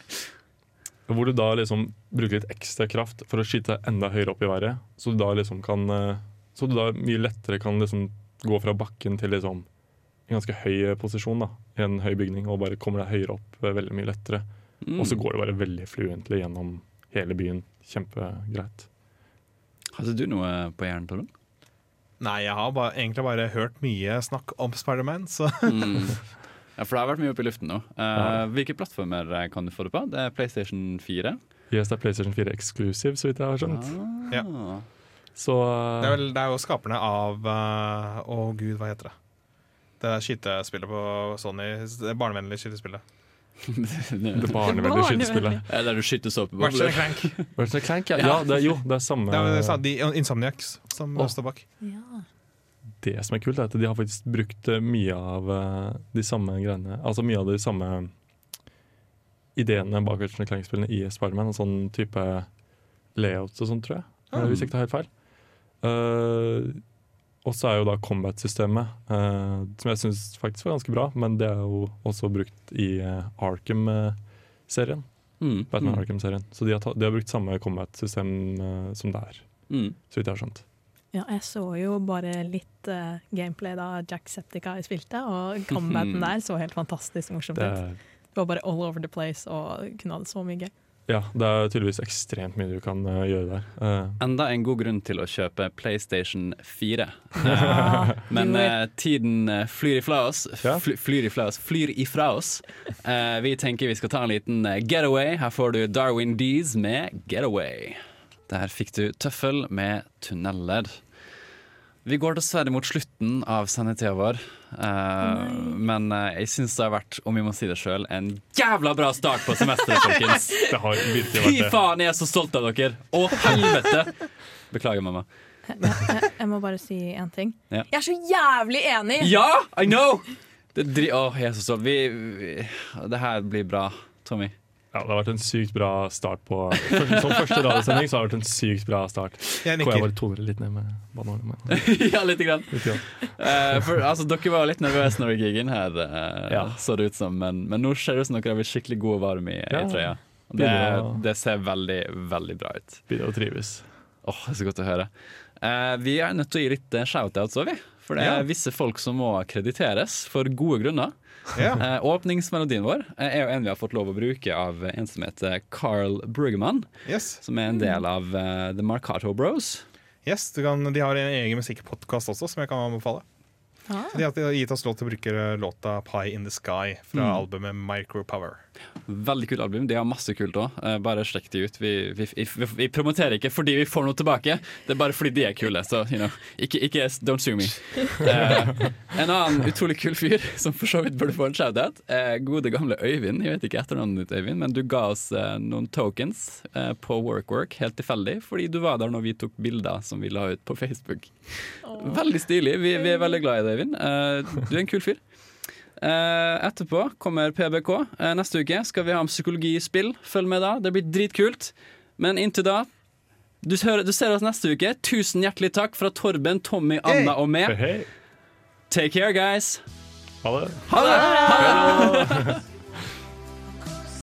Hvor du da liksom bruker litt ekstra kraft for å skyte enda høyere opp i været. Så du da liksom kan eh, Så du da mye lettere kan liksom gå fra bakken til liksom en ganske høy posisjon da, i en høy bygning, og bare kommer deg høyere opp eh, veldig mye lettere. Mm. Og så går det bare veldig fluentlig gjennom hele byen. Kjempegreit. Hadde du noe på hjernen, Torunn? Nei, jeg har bare, egentlig bare hørt mye snakk om Spiderman, så Mm. Ja, for det har vært mye oppe i luften nå. Uh, Ja. Hvilke plattformer eh, kan du få det på? Det er PlayStation 4. Yes, det er PlayStation 4 exclusive, så vidt jeg har skjønt. Ah. Ja. Så det er, vel, det er jo skaperne av eh, Å gud, hva heter det? Det er skytespillet på Sony. Det barnevennlige skytespillet. Det barnevennlige skytespillet. Ja, Der du skyter såpebobler. Ratchet and Clank. Ja. ja det er, jo, det er samme Det er de Insomniacs som oh. står bak. Det som er kult, er at de har faktisk brukt eh, mye av eh, de samme greiene Altså mye av de samme ideene bak Ratchet Clank-spillene i Spiderman. En sånn type layouts og sånn, tror jeg. eh, Hvis jeg ikke tar helt feil. Eh, og så er jo da combat-systemet, eh, som jeg syns faktisk var ganske bra, men det er jo også brukt i eh, Arkham-serien. Mm. Batman Mm. Arkham-serien. Så de har, ta, de har brukt samme combat-system eh, som det er, Mm. så vidt jeg har skjønt. Ja, jeg så jo bare litt uh, gameplay da Jacksepticeye spilte, og combaten der så helt fantastisk morsomt ut. Det var bare all over the place og kunne ha det så mye gøy. Ja, det er tydeligvis ekstremt mye du kan uh, gjøre der. Uh. Enda en god grunn til å kjøpe PlayStation 4. Ja, Eh, Men tiden flyr ifra oss. Fly, flyr ifra oss. Flyr ifra oss. Eh, vi tenker vi skal ta en liten getaway. Her får du Darwin Dees med 'Getaway'. Der fikk du Tøffel med 'Tunneler'. Vi går dessverre mot slutten av sendetida vår, eh, men uh, jeg syns det har vært, om vi må si det sjøl, en jævla bra start på semesteret, folkens! det har virkelig Fy vært det. faen, jeg er så stolt av dere! Å, helvete! Beklager, mamma. Jeg, jeg, jeg må bare si én ting. Ja. Jeg er så jævlig enig! Ja, I know! Det dri Åh, jeg er så stolt. Vi, vi, det her blir bra, Tommy. Ja, det har vært en sykt bra start på Som første radiosending så har det vært en sykt bra start. Jeg nikker. jeg bare toner det litt ned med bananene. Men, ja, lite grann. litt grann. Uh, for altså, Dere var litt nervøse når dere gikk inn her, uh, Ja. så det ut som. Men, men nå ser det ut som dere har blitt skikkelig gode og varme i, Ja. i trøya. Det, å- det ser veldig, veldig bra ut. Begynner å trives. Åh, det er så godt å høre. Uh, vi er nødt til å gi litt shoutouts òg, vi. For det er Ja. visse folk som må krediteres for gode grunner. Ja. Eh, åpningsmelodien vår eh, er jo en vi har fått lov å bruke av en som heter Carl Brueggemann. Yes. Som er en del av eh, The Marcato Bros. yes du kan, de har en egen musikkpodkast også, som jeg kan anbefale. Ah. De har gitt oss lov til å bruke låta 'Pie In The Sky' fra Mm. albumet Micropower. Veldig kult album. De har masse kult òg. bare sjekk de ut. Vi, vi, vi, vi promoterer ikke fordi vi får noe tilbake, det er bare fordi de er kule. Så you know, ikke, ikke don't sue me. Eh, en annen utrolig kul fyr som for så vidt burde få en shout-out, eh, gode gamle Øyvind. Jeg vet ikke etternavnet ditt, Øyvind, men du ga oss eh, noen tokens eh, på WorkWork helt tilfeldig, fordi du var der når vi tok bilder som vi la ut på Facebook. Veldig stilig. Vi, vi er veldig glad i deg, Øyvind. Eh, du er en kul fyr. Eh, etterpå kommer PBK. Eh, neste uke skal vi ha om psykologi i spill. Følg med da, det blir dritkult. Men inntil da du, hører, du ser oss neste uke. Tusen hjertelig takk fra Torben, Tommy, Anna og meg. Take care, guys. Ha det. Ha det! Ha det!